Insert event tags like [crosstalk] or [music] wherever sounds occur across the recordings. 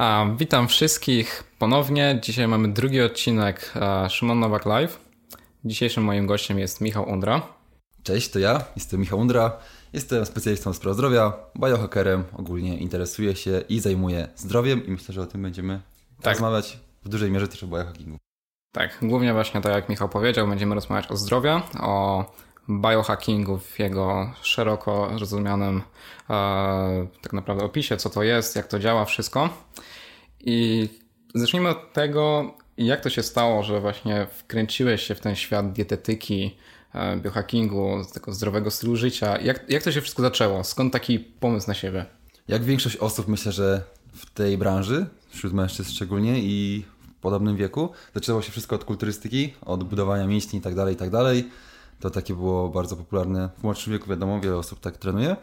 A, witam wszystkich ponownie. Dzisiaj mamy drugi odcinek e, Szymon Nowak Live. Dzisiejszym moim gościem jest Michał Undra. Cześć, to ja, jestem Michał Undra. Jestem specjalistą spraw zdrowia, biohackerem, ogólnie interesuję się i zajmuję zdrowiem i myślę, że o tym będziemy tak. rozmawiać w dużej mierze też o biohackingu. Tak, głównie właśnie tak jak Michał powiedział, będziemy rozmawiać o zdrowiu, o biohackingu w jego szeroko rozumianym e, tak naprawdę opisie, co to jest, jak to działa, wszystko. I zacznijmy od tego, jak to się stało, że właśnie wkręciłeś się w ten świat dietetyki, e, biohackingu, tego zdrowego stylu życia. Jak, jak to się wszystko zaczęło? Skąd taki pomysł na siebie? Jak większość osób, myślę, że w tej branży, wśród mężczyzn szczególnie i w podobnym wieku, zaczęło się wszystko od kulturystyki, od budowania mięśni i tak To takie było bardzo popularne w młodszym wieku, wiadomo, wiele osób tak trenuje.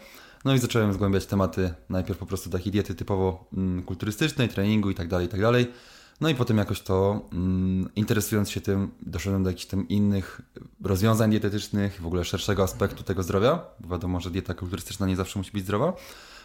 No i zacząłem zgłębiać tematy najpierw po prostu takiej diety typowo mm, kulturystycznej, treningu i tak dalej, i tak dalej. No i potem jakoś to mm, interesując się tym, doszedłem do jakichś tam innych rozwiązań dietetycznych, w ogóle szerszego aspektu tego zdrowia, bo wiadomo, że dieta kulturystyczna nie zawsze musi być zdrowa.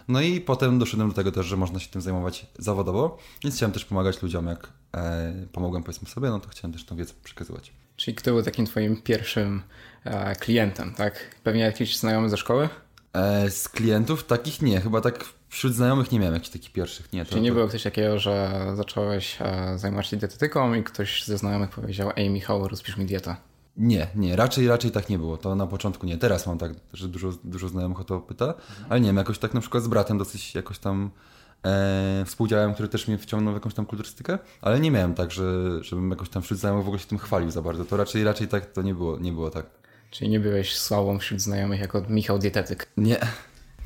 No i potem doszedłem do tego też, że można się tym zajmować zawodowo, więc chciałem też pomagać ludziom, jak e, pomogłem powiedzmy sobie, no to chciałem też tą wiedzę przekazywać. Czyli kto był takim twoim pierwszym e, klientem, tak? Pewnie jakiś znajomy ze szkoły? E, z klientów takich nie, chyba tak wśród znajomych nie miałem jakichś takich pierwszych. Nie, to, Czyli nie to... było ktoś takiego, że zacząłeś e, zajmować się dietetyką i ktoś ze znajomych powiedział, ej Michał, rozpisz mi dietę. Nie, nie, raczej, raczej tak nie było. To na początku nie. Teraz mam tak, że dużo, dużo znajomych o to pyta, ale nie wiem, jakoś tak na przykład z bratem dosyć jakoś tam e, współdziałem, który też mnie wciągnął w jakąś tam kulturystykę, ale nie miałem tak, że, żebym jakoś tam wśród znajomych w ogóle się tym chwalił za bardzo. To raczej, raczej tak to nie było, nie było tak. Czyli nie byłeś sławą wśród znajomych jako Michał Dietetyk? Nie.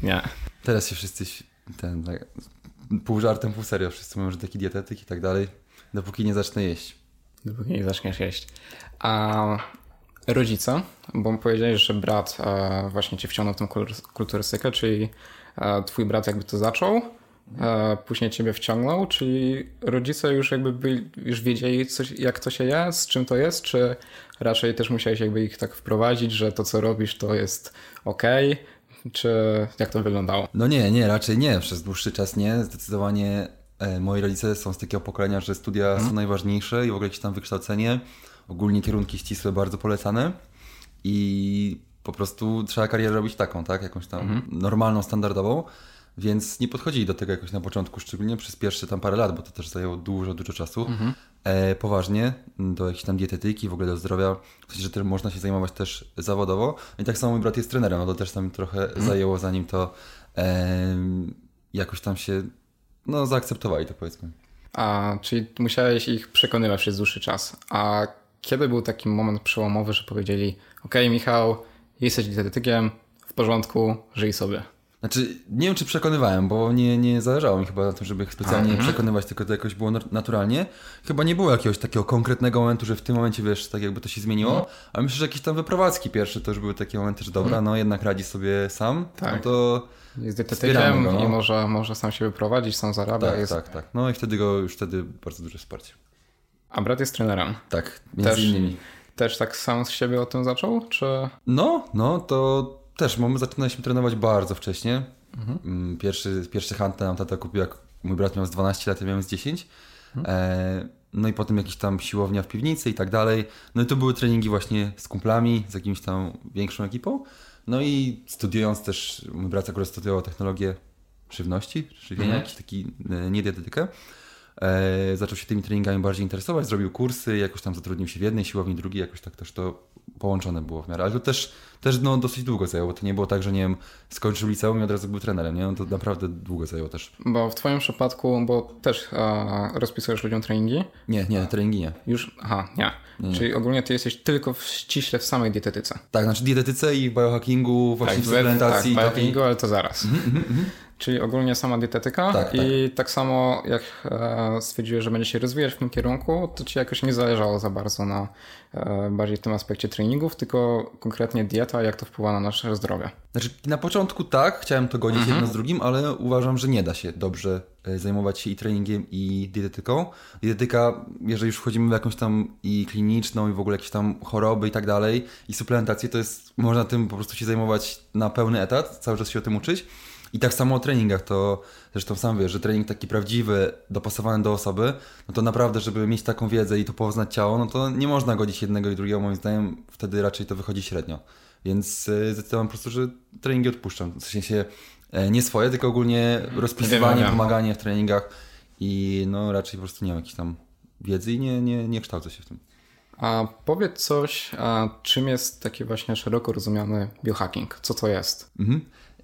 Nie. Teraz się wszyscy ten, tak, pół żartem, pół serio, wszyscy mówią, że taki dietetyk i tak dalej, dopóki nie zacznę jeść. Dopóki nie zaczniesz jeść. A rodzice, bo powiedziałeś, że brat e, właśnie cię wciągnął w tą kulturystykę, czyli e, twój brat jakby to zaczął, e, później ciebie wciągnął, czyli rodzice już jakby byli, już wiedzieli coś, jak to się je, z czym to jest, czy raczej też musiałeś jakby ich tak wprowadzić, że to co robisz to jest ok, czy jak to wyglądało? No nie, nie, raczej nie, przez dłuższy czas nie, zdecydowanie moi rodzice są z takiego pokolenia, że studia hmm. są najważniejsze i w ogóle jakieś tam wykształcenie, ogólnie kierunki ścisłe bardzo polecane. I po prostu trzeba karierę robić taką, tak, jakąś tam mhm. normalną, standardową, więc nie podchodzili do tego jakoś na początku, szczególnie przez pierwsze tam parę lat, bo to też zajęło dużo, dużo czasu. Mhm. E, poważnie do jakiejś tam dietetyki, w ogóle do zdrowia, w sensie, że też można się zajmować też zawodowo. I tak samo mój brat jest trenerem, no to też tam trochę mhm. zajęło, zanim to e, jakoś tam się, no zaakceptowali to powiedzmy. A, czyli musiałeś ich przekonywać przez dłuższy czas. A kiedy był taki moment przełomowy, że powiedzieli: OK, Michał, jesteś dietetykiem, w porządku, żyj sobie? Znaczy, nie wiem, czy przekonywałem, bo nie, nie zależało mi chyba na tym, żeby ich specjalnie mhm. przekonywać, tylko to jakoś było naturalnie. Chyba nie było jakiegoś takiego konkretnego momentu, że w tym momencie, wiesz, tak jakby to się zmieniło, mhm. ale myślę, że jakieś tam wyprowadzki pierwsze to już były takie momenty, że dobra, mhm. no jednak radzi sobie sam, no tak. no to jest dietetykiem go, no. i może, może sam się wyprowadzić, sam zarabia. Tak, jest... tak, tak. No i wtedy go, już wtedy bardzo duże wsparcie. A brat jest trenerem. Tak, między też, innymi. Też tak sam z siebie o tym zaczął, czy? No, no, to też, bo my zaczynaliśmy trenować bardzo wcześnie. Mhm. Pierwszy, pierwszy hunt nam tata kupił, jak mój brat miał z 12 lat, ja miałem z 10. Mhm. E, no i potem jakiś tam siłownia w piwnicy i tak dalej. No i to były treningi właśnie z kumplami, z jakimś tam większą ekipą. No i studiując też, mój brat akurat studiował technologię żywności, żywienia, mhm. jakiś taki, e, nie dietetykę. E, zaczął się tymi treningami bardziej interesować, zrobił kursy, jakoś tam zatrudnił się w jednej siłowni, drugiej, jakoś tak też to połączone było w miarę. Ale to też, też no, dosyć długo zajęło. To nie było tak, że nie wiem, skończył liceum i od razu był trenerem. Nie? No, to naprawdę długo zajęło też. Bo w Twoim przypadku, bo też a, rozpisujesz ludziom treningi? Nie, nie, treningi nie. Już, aha, nie. nie. Czyli ogólnie Ty jesteś tylko w, ściśle w samej dietetyce. Tak, znaczy dietetyce i biohackingu, właśnie tak, w suplementacji. Tak, biohackingu, ale to zaraz. Mm -hmm, Czyli ogólnie sama dietetyka tak, i tak. tak samo jak e, stwierdziłeś, że będzie się rozwijać w tym kierunku, to ci jakoś nie zależało za bardzo na e, bardziej tym aspekcie treningów, tylko konkretnie dieta, jak to wpływa na nasze zdrowie. Znaczy na początku tak, chciałem to godzić mhm. jedno z drugim, ale uważam, że nie da się dobrze e, zajmować się i treningiem i dietetyką. Dietetyka, jeżeli już wchodzimy w jakąś tam i kliniczną i w ogóle jakieś tam choroby i tak dalej i suplementację, to jest, można tym po prostu się zajmować na pełny etat, cały czas się o tym uczyć. I tak samo o treningach, to zresztą sam wiesz, że trening taki prawdziwy, dopasowany do osoby, no to naprawdę, żeby mieć taką wiedzę i to poznać ciało, no to nie można godzić jednego i drugiego, moim zdaniem, wtedy raczej to wychodzi średnio. Więc e, zdecydowałem po prostu, że treningi odpuszczam. W sensie e, nie swoje, tylko ogólnie rozpisywanie, pomaganie w treningach i no raczej po prostu nie mam jakiejś tam wiedzy i nie, nie, nie kształcę się w tym. A powiedz coś, a czym jest taki właśnie szeroko rozumiany biohacking? Co to jest? Mhm.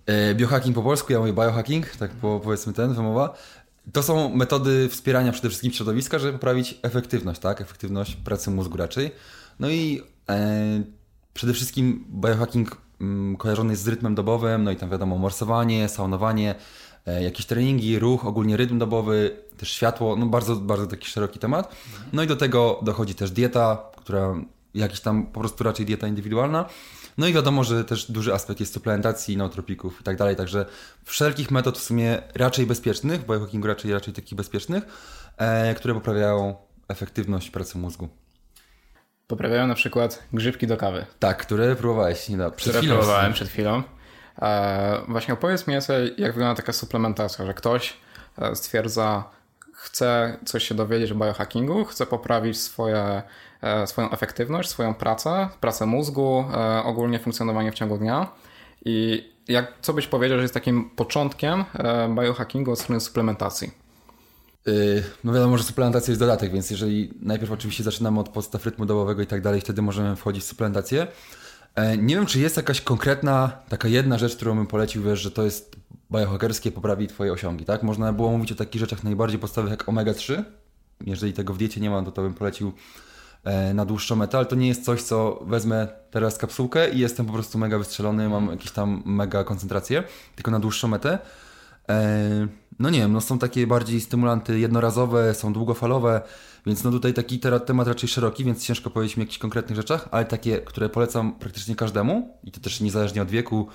E, biohacking po polsku, ja mówię biohacking, tak po, powiedzmy ten, wymowa. To są metody wspierania przede wszystkim środowiska, żeby poprawić efektywność, tak? Efektywność pracy mózgu raczej. No i e, przede wszystkim biohacking mm, kojarzony jest z rytmem dobowym, no i tam wiadomo morsowanie, saunowanie, e, jakieś treningi, ruch, ogólnie rytm dobowy, też światło, no bardzo, bardzo taki szeroki temat. No i do tego dochodzi też dieta, która jakiś tam po prostu raczej dieta indywidualna. No i wiadomo, że też duży aspekt jest suplementacji, nootropików i tak dalej, także wszelkich metod w sumie raczej bezpiecznych, bo biohackingu raczej, raczej takich bezpiecznych, e, które poprawiają efektywność pracy mózgu. Poprawiają na przykład grzybki do kawy. Tak, które próbowałeś nie, przed które chwilą. próbowałem przed chwilą. E, właśnie opowiedz mi, jak wygląda taka suplementacja, że ktoś e, stwierdza, chce coś się dowiedzieć o biohackingu, chce poprawić swoje, e, swoją efektywność, swoją pracę, pracę mózgu, e, ogólnie funkcjonowanie w ciągu dnia. I jak, co byś powiedział, że jest takim początkiem e, biohackingu od strony suplementacji? Y, no wiadomo, że suplementacja jest dodatek, więc jeżeli najpierw oczywiście zaczynamy od podstaw rytmu dobowego i tak dalej, wtedy możemy wchodzić w suplementację. Nie wiem, czy jest jakaś konkretna, taka jedna rzecz, którą bym polecił, wiesz, że to jest biohackerskie poprawi Twoje osiągi, tak? Można było mówić o takich rzeczach najbardziej podstawowych jak omega-3. Jeżeli tego w diecie nie ma, to to bym polecił e, na dłuższą metę, ale to nie jest coś, co wezmę teraz kapsułkę i jestem po prostu mega wystrzelony, mam jakieś tam mega koncentrację, tylko na dłuższą metę. E, no nie wiem, no są takie bardziej stymulanty jednorazowe, są długofalowe, więc no tutaj taki temat raczej szeroki, więc ciężko powiedzieć mi o jakichś konkretnych rzeczach, ale takie, które polecam praktycznie każdemu i to też niezależnie od wieku,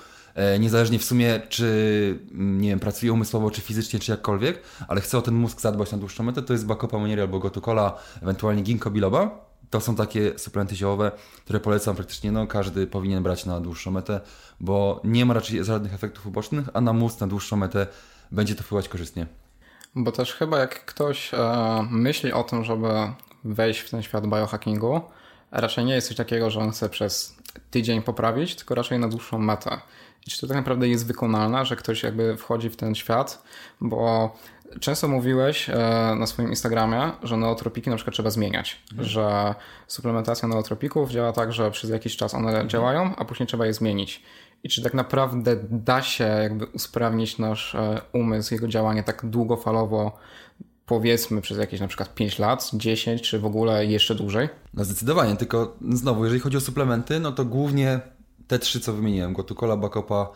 niezależnie w sumie, czy mm, nie wiem, pracuje umysłowo, czy fizycznie, czy jakkolwiek, ale chce o ten mózg zadbać na dłuższą metę, to jest Bacopa Monieri albo Gotukola, ewentualnie Ginkgo biloba. To są takie suplementy ziołowe, które polecam praktycznie, no każdy powinien brać na dłuższą metę, bo nie ma raczej żadnych efektów ubocznych, a na mózg na dłuższą metę będzie to wpływać korzystnie. Bo też chyba jak ktoś e, myśli o tym, żeby wejść w ten świat biohackingu, raczej nie jest coś takiego, że on chce przez tydzień poprawić, tylko raczej na dłuższą metę. I czy to tak naprawdę jest wykonalne, że ktoś jakby wchodzi w ten świat, bo Często mówiłeś e, na swoim Instagramie, że neotropiki na przykład trzeba zmieniać, mhm. że suplementacja neotropików działa tak, że przez jakiś czas one mhm. działają, a później trzeba je zmienić. I czy tak naprawdę da się jakby usprawnić nasz e, umysł, jego działanie tak długofalowo, powiedzmy przez jakieś na przykład 5 lat, 10 czy w ogóle jeszcze dłużej? No zdecydowanie, tylko znowu, jeżeli chodzi o suplementy, no to głównie te trzy, co wymieniłem, Gotukola, Bakopa,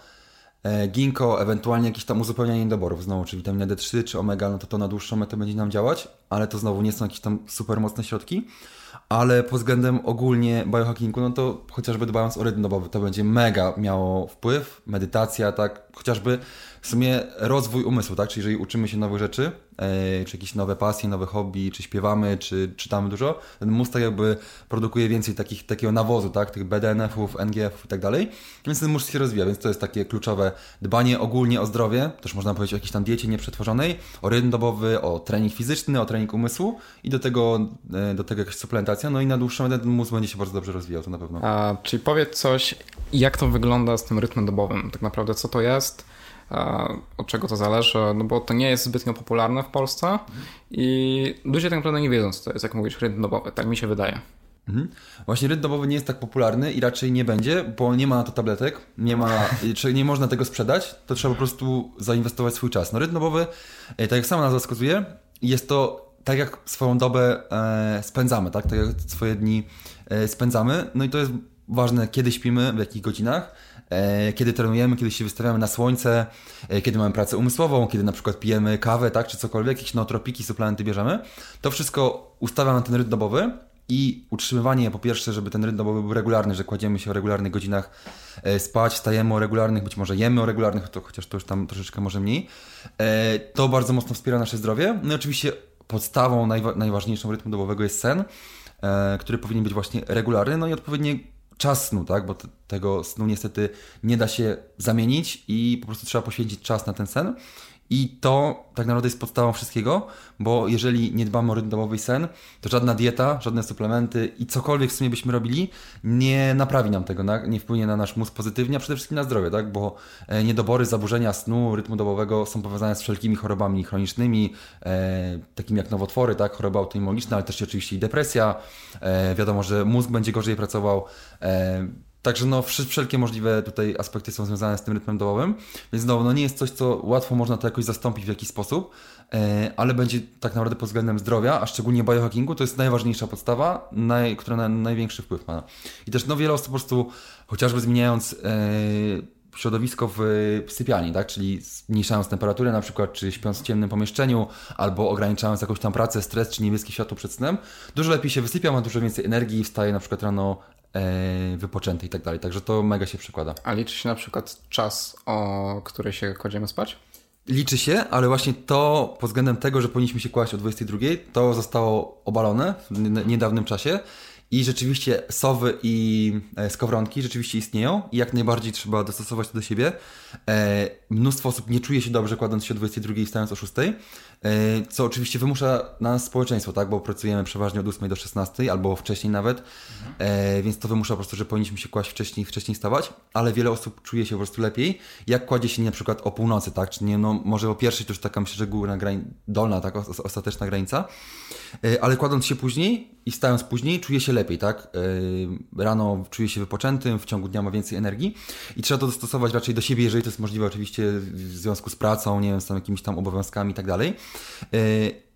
e, Ginkgo, ewentualnie jakieś tam uzupełnianie niedoborów, znowu, czy witamina D3, czy omega, no to to na dłuższą metę będzie nam działać, ale to znowu nie są jakieś tam super mocne środki, ale pod względem ogólnie biohackingu, no to chociażby dbając o rytm dobowy, to będzie mega miało wpływ, medytacja, tak, chociażby w sumie rozwój umysłu, tak? Czyli jeżeli uczymy się nowych rzeczy, e, czy jakieś nowe pasje, nowe hobby, czy śpiewamy, czy czytamy dużo, ten mózg tak jakby produkuje więcej takich, takiego nawozu, tak? Tych BDNF-ów, NGF-ów i tak dalej, więc ten mózg się rozwija, więc to jest takie kluczowe dbanie ogólnie o zdrowie, też można powiedzieć o jakiejś tam diecie nieprzetworzonej, o rytm dobowy, o trening fizyczny, o trening umysłu i do tego, e, do tego jakaś suplementacja, no i na dłuższą metę ten mózg będzie się bardzo dobrze rozwijał, to na pewno. A, czyli powiedz coś, jak to wygląda z tym rytmem dobowym, tak naprawdę co to jest, od czego to zależy, no bo to nie jest zbytnio popularne w Polsce i ludzie tak naprawdę nie wiedzą, co to jest, jak mówisz, rytm dobowy, tak mi się wydaje. Mhm. Właśnie rytm dobowy nie jest tak popularny i raczej nie będzie, bo nie ma na to tabletek, nie, ma, [laughs] nie można tego sprzedać, to trzeba po prostu zainwestować swój czas. No rytm dobowy, e, tak jak sama nazwa wskazuje, jest to tak jak swoją dobę e, spędzamy, tak? tak jak swoje dni e, spędzamy, no i to jest ważne, kiedy śpimy, w jakich godzinach, kiedy trenujemy, kiedy się wystawiamy na słońce, e, kiedy mamy pracę umysłową, kiedy na przykład pijemy kawę, tak, czy cokolwiek, jakieś nootropiki, suplementy bierzemy, to wszystko ustawia na ten rytm dobowy i utrzymywanie po pierwsze, żeby ten rytm dobowy był regularny, że kładziemy się o regularnych godzinach e, spać, stajemy o regularnych, być może jemy o regularnych, to chociaż to już tam troszeczkę może mniej, to bardzo mocno wspiera nasze zdrowie. No i oczywiście podstawą najwa najważniejszą rytmu dobowego jest sen, który powinien być właśnie regularny, no i odpowiednie czas snu, tak? Bo tego snu niestety nie da się zamienić i po prostu trzeba poświęcić czas na ten sen. I to tak naprawdę jest podstawą wszystkiego, bo jeżeli nie dbamy o rytm sen, to żadna dieta, żadne suplementy i cokolwiek w sumie byśmy robili, nie naprawi nam tego, nie wpłynie na nasz mózg pozytywnie, a przede wszystkim na zdrowie, tak? bo e, niedobory, zaburzenia snu, rytmu dobowego są powiązane z wszelkimi chorobami chronicznymi, e, takimi jak nowotwory, tak? choroby autoimmuniczne, ale też oczywiście i depresja. E, wiadomo, że mózg będzie gorzej pracował. E, Także no, wszelkie możliwe tutaj aspekty są związane z tym rytmem dołowym, więc znowu, no nie jest coś, co łatwo można to jakoś zastąpić w jakiś sposób, e, ale będzie tak naprawdę pod względem zdrowia, a szczególnie biohackingu, to jest najważniejsza podstawa, naj, która na największy wpływ ma. I też no wiele osób po prostu, chociażby zmieniając e, środowisko w sypialni, tak? czyli zmniejszając temperaturę na przykład, czy śpiąc w ciemnym pomieszczeniu, albo ograniczając jakąś tam pracę, stres, czy niebieskie światło przed snem, dużo lepiej się wysypia, ma dużo więcej energii i wstaje na przykład rano wypoczęty i tak dalej. Także to mega się przekłada. A liczy się na przykład czas, o który się kładziemy spać? Liczy się, ale właśnie to pod względem tego, że powinniśmy się kłaść o 22, to zostało obalone w niedawnym czasie. I rzeczywiście sowy i e, skowronki rzeczywiście istnieją i jak najbardziej trzeba dostosować to do siebie. E, mnóstwo osób nie czuje się dobrze kładąc się o 22 i wstając o 6. E, co oczywiście wymusza na nas społeczeństwo, tak? bo pracujemy przeważnie od 8 do 16 albo wcześniej nawet, e, więc to wymusza po prostu, że powinniśmy się kłaść wcześniej, wcześniej stawać, ale wiele osób czuje się po prostu lepiej, jak kładzie się na przykład o północy, tak? Czy nie, no może o pierwszej to już taka myślę, że górna grań, dolna, tak? ostateczna granica, e, ale kładąc się później i wstając później, czuje się lepiej, tak? Rano czuje się wypoczętym, w ciągu dnia ma więcej energii i trzeba to dostosować raczej do siebie, jeżeli to jest możliwe oczywiście w związku z pracą, nie wiem, z tam jakimiś tam obowiązkami i tak dalej. E,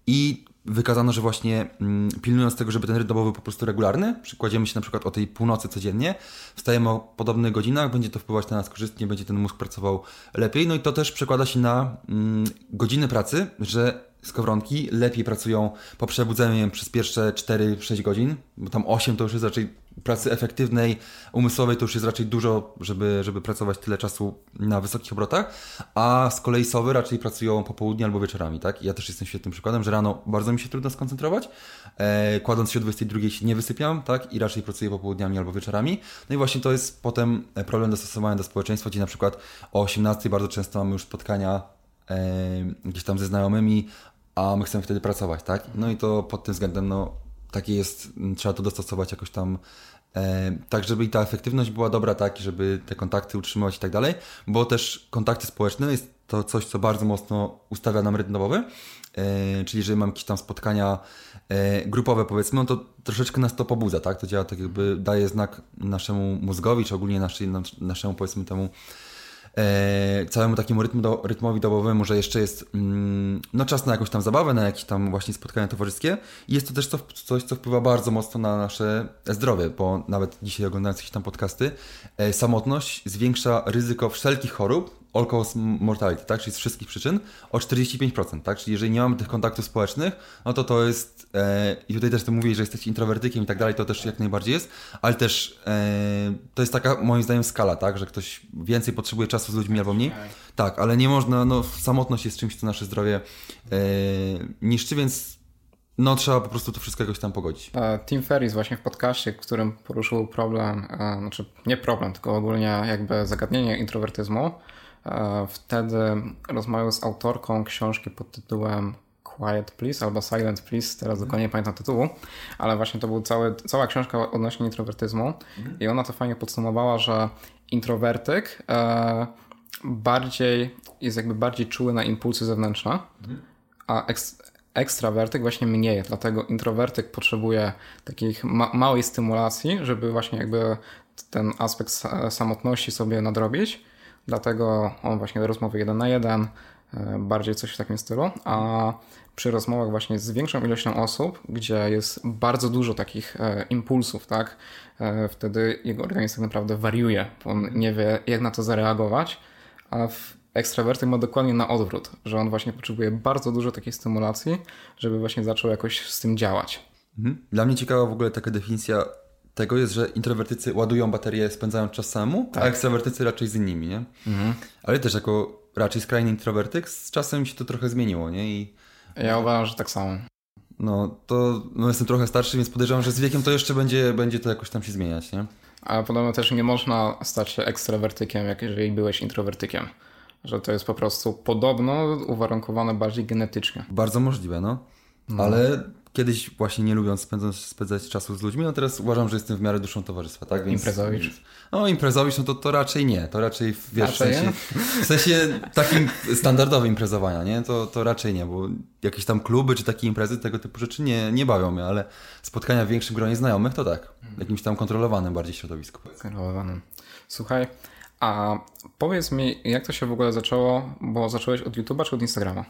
I wykazano, że właśnie mm, pilnując tego, żeby ten rytm dobowy po prostu regularny, przykładziemy się na przykład o tej północy codziennie, wstajemy o podobnych godzinach, będzie to wpływać na nas korzystnie, będzie ten mózg pracował lepiej. No i to też przekłada się na mm, godziny pracy, że skowronki lepiej pracują po przebudzeniu przez pierwsze 4-6 godzin, bo tam 8 to już jest raczej pracy efektywnej, umysłowej to już jest raczej dużo, żeby, żeby pracować tyle czasu na wysokich obrotach, a z kolei sowy raczej pracują po południu albo wieczorami, tak? Ja też jestem świetnym przykładem, że rano bardzo mi się trudno skoncentrować, e, kładąc się o 22 się nie wysypiam, tak? I raczej pracuję popołudniami albo wieczorami. No i właśnie to jest potem problem dostosowania do społeczeństwa, gdzie na przykład o 18 bardzo często mamy już spotkania e, gdzieś tam ze znajomymi, a my chcemy wtedy pracować, tak? No i to pod tym względem, no, takie jest, trzeba to dostosować jakoś tam e, tak, żeby i ta efektywność była dobra, tak, żeby te kontakty utrzymywać i tak dalej, bo też kontakty społeczne jest to coś, co bardzo mocno ustawia nam rytm dobowy, e, czyli jeżeli mam jakieś tam spotkania e, grupowe powiedzmy, no to troszeczkę nas to pobudza, tak, to działa tak jakby daje znak naszemu mózgowi, czy ogólnie naszej, naszemu powiedzmy temu całemu takiemu do, rytmowi dobowemu, że jeszcze jest mm, no, czas na jakąś tam zabawę, na jakieś tam właśnie spotkania towarzyskie i jest to też coś, coś co wpływa bardzo mocno na nasze zdrowie, bo nawet dzisiaj oglądając jakieś tam podcasty, e, samotność zwiększa ryzyko wszelkich chorób, all cause mortality, tak? czyli z wszystkich przyczyn, o 45%. Tak? Czyli jeżeli nie mamy tych kontaktów społecznych, no to to jest, e, i tutaj też ty mówisz, że jesteś introwertykiem i tak dalej, to też jak najbardziej jest, ale też e, to jest taka moim zdaniem skala, tak? że ktoś więcej potrzebuje czasu z ludźmi albo mniej. Tak, ale nie można, no samotność jest czymś, co nasze zdrowie e, niszczy, więc no, trzeba po prostu to wszystko jakoś tam pogodzić. E, Tim Ferris właśnie w podcaście, w którym poruszył problem, e, znaczy nie problem, tylko ogólnie jakby zagadnienie introwertyzmu, E, wtedy rozmawiał z autorką książki pod tytułem Quiet Please albo Silent Please, teraz dokładnie nie pamiętam tytułu, ale właśnie to była cała książka odnośnie introwertyzmu mhm. i ona to fajnie podsumowała, że introwertyk e, bardziej jest jakby bardziej czuły na impulsy zewnętrzne, mhm. a ekstrawertyk właśnie mniej, dlatego introwertyk potrzebuje takich ma małej stymulacji, żeby właśnie jakby ten aspekt samotności sobie nadrobić, Dlatego on właśnie do rozmowy jeden na jeden, e, bardziej coś w takim stylu, a przy rozmowach właśnie z większą ilością osób, gdzie jest bardzo dużo takich e, impulsów, tak, e, wtedy jego organizm tak naprawdę wariuje, bo on nie wie jak na to zareagować, a w ekstrawertyk ma dokładnie na odwrót, że on właśnie potrzebuje bardzo dużo takiej stymulacji, żeby właśnie zaczął jakoś z tym działać. Mhm. Dla mnie ciekawa w ogóle taka definicja tego jest, że introwertycy ładują baterię, spędzają czas samemu, tak. a ekstrawertycy raczej z innymi, nie? Mhm. Ale też jako raczej skrajny introwertyk z czasem się to trochę zmieniło, nie? I... Ja uważam, że tak samo. No, to no jestem trochę starszy, więc podejrzewam, że z wiekiem to jeszcze będzie, będzie to jakoś tam się zmieniać, nie? Ale podobno też nie można stać się ekstrawertykiem, jak jeżeli byłeś introwertykiem. Że to jest po prostu podobno uwarunkowane bardziej genetycznie. Bardzo możliwe, no. no. Ale kiedyś właśnie nie lubiąc spędzać, spędzać czasu z ludźmi, no teraz uważam, że jestem w miarę duszą towarzystwa, tak? Więc, imprezowicz? No imprezowicz, no to, to raczej nie. To raczej, wiesz, raczej w, sensie, w sensie takim standardowym imprezowania, nie? To, to raczej nie, bo jakieś tam kluby czy takie imprezy, tego typu rzeczy nie, nie bawią mnie, ale spotkania w większym gronie znajomych to tak. W jakimś tam kontrolowanym bardziej środowisku. Kontrolowanym. Słuchaj, a powiedz mi, jak to się w ogóle zaczęło, bo zacząłeś od YouTube'a czy od Instagrama?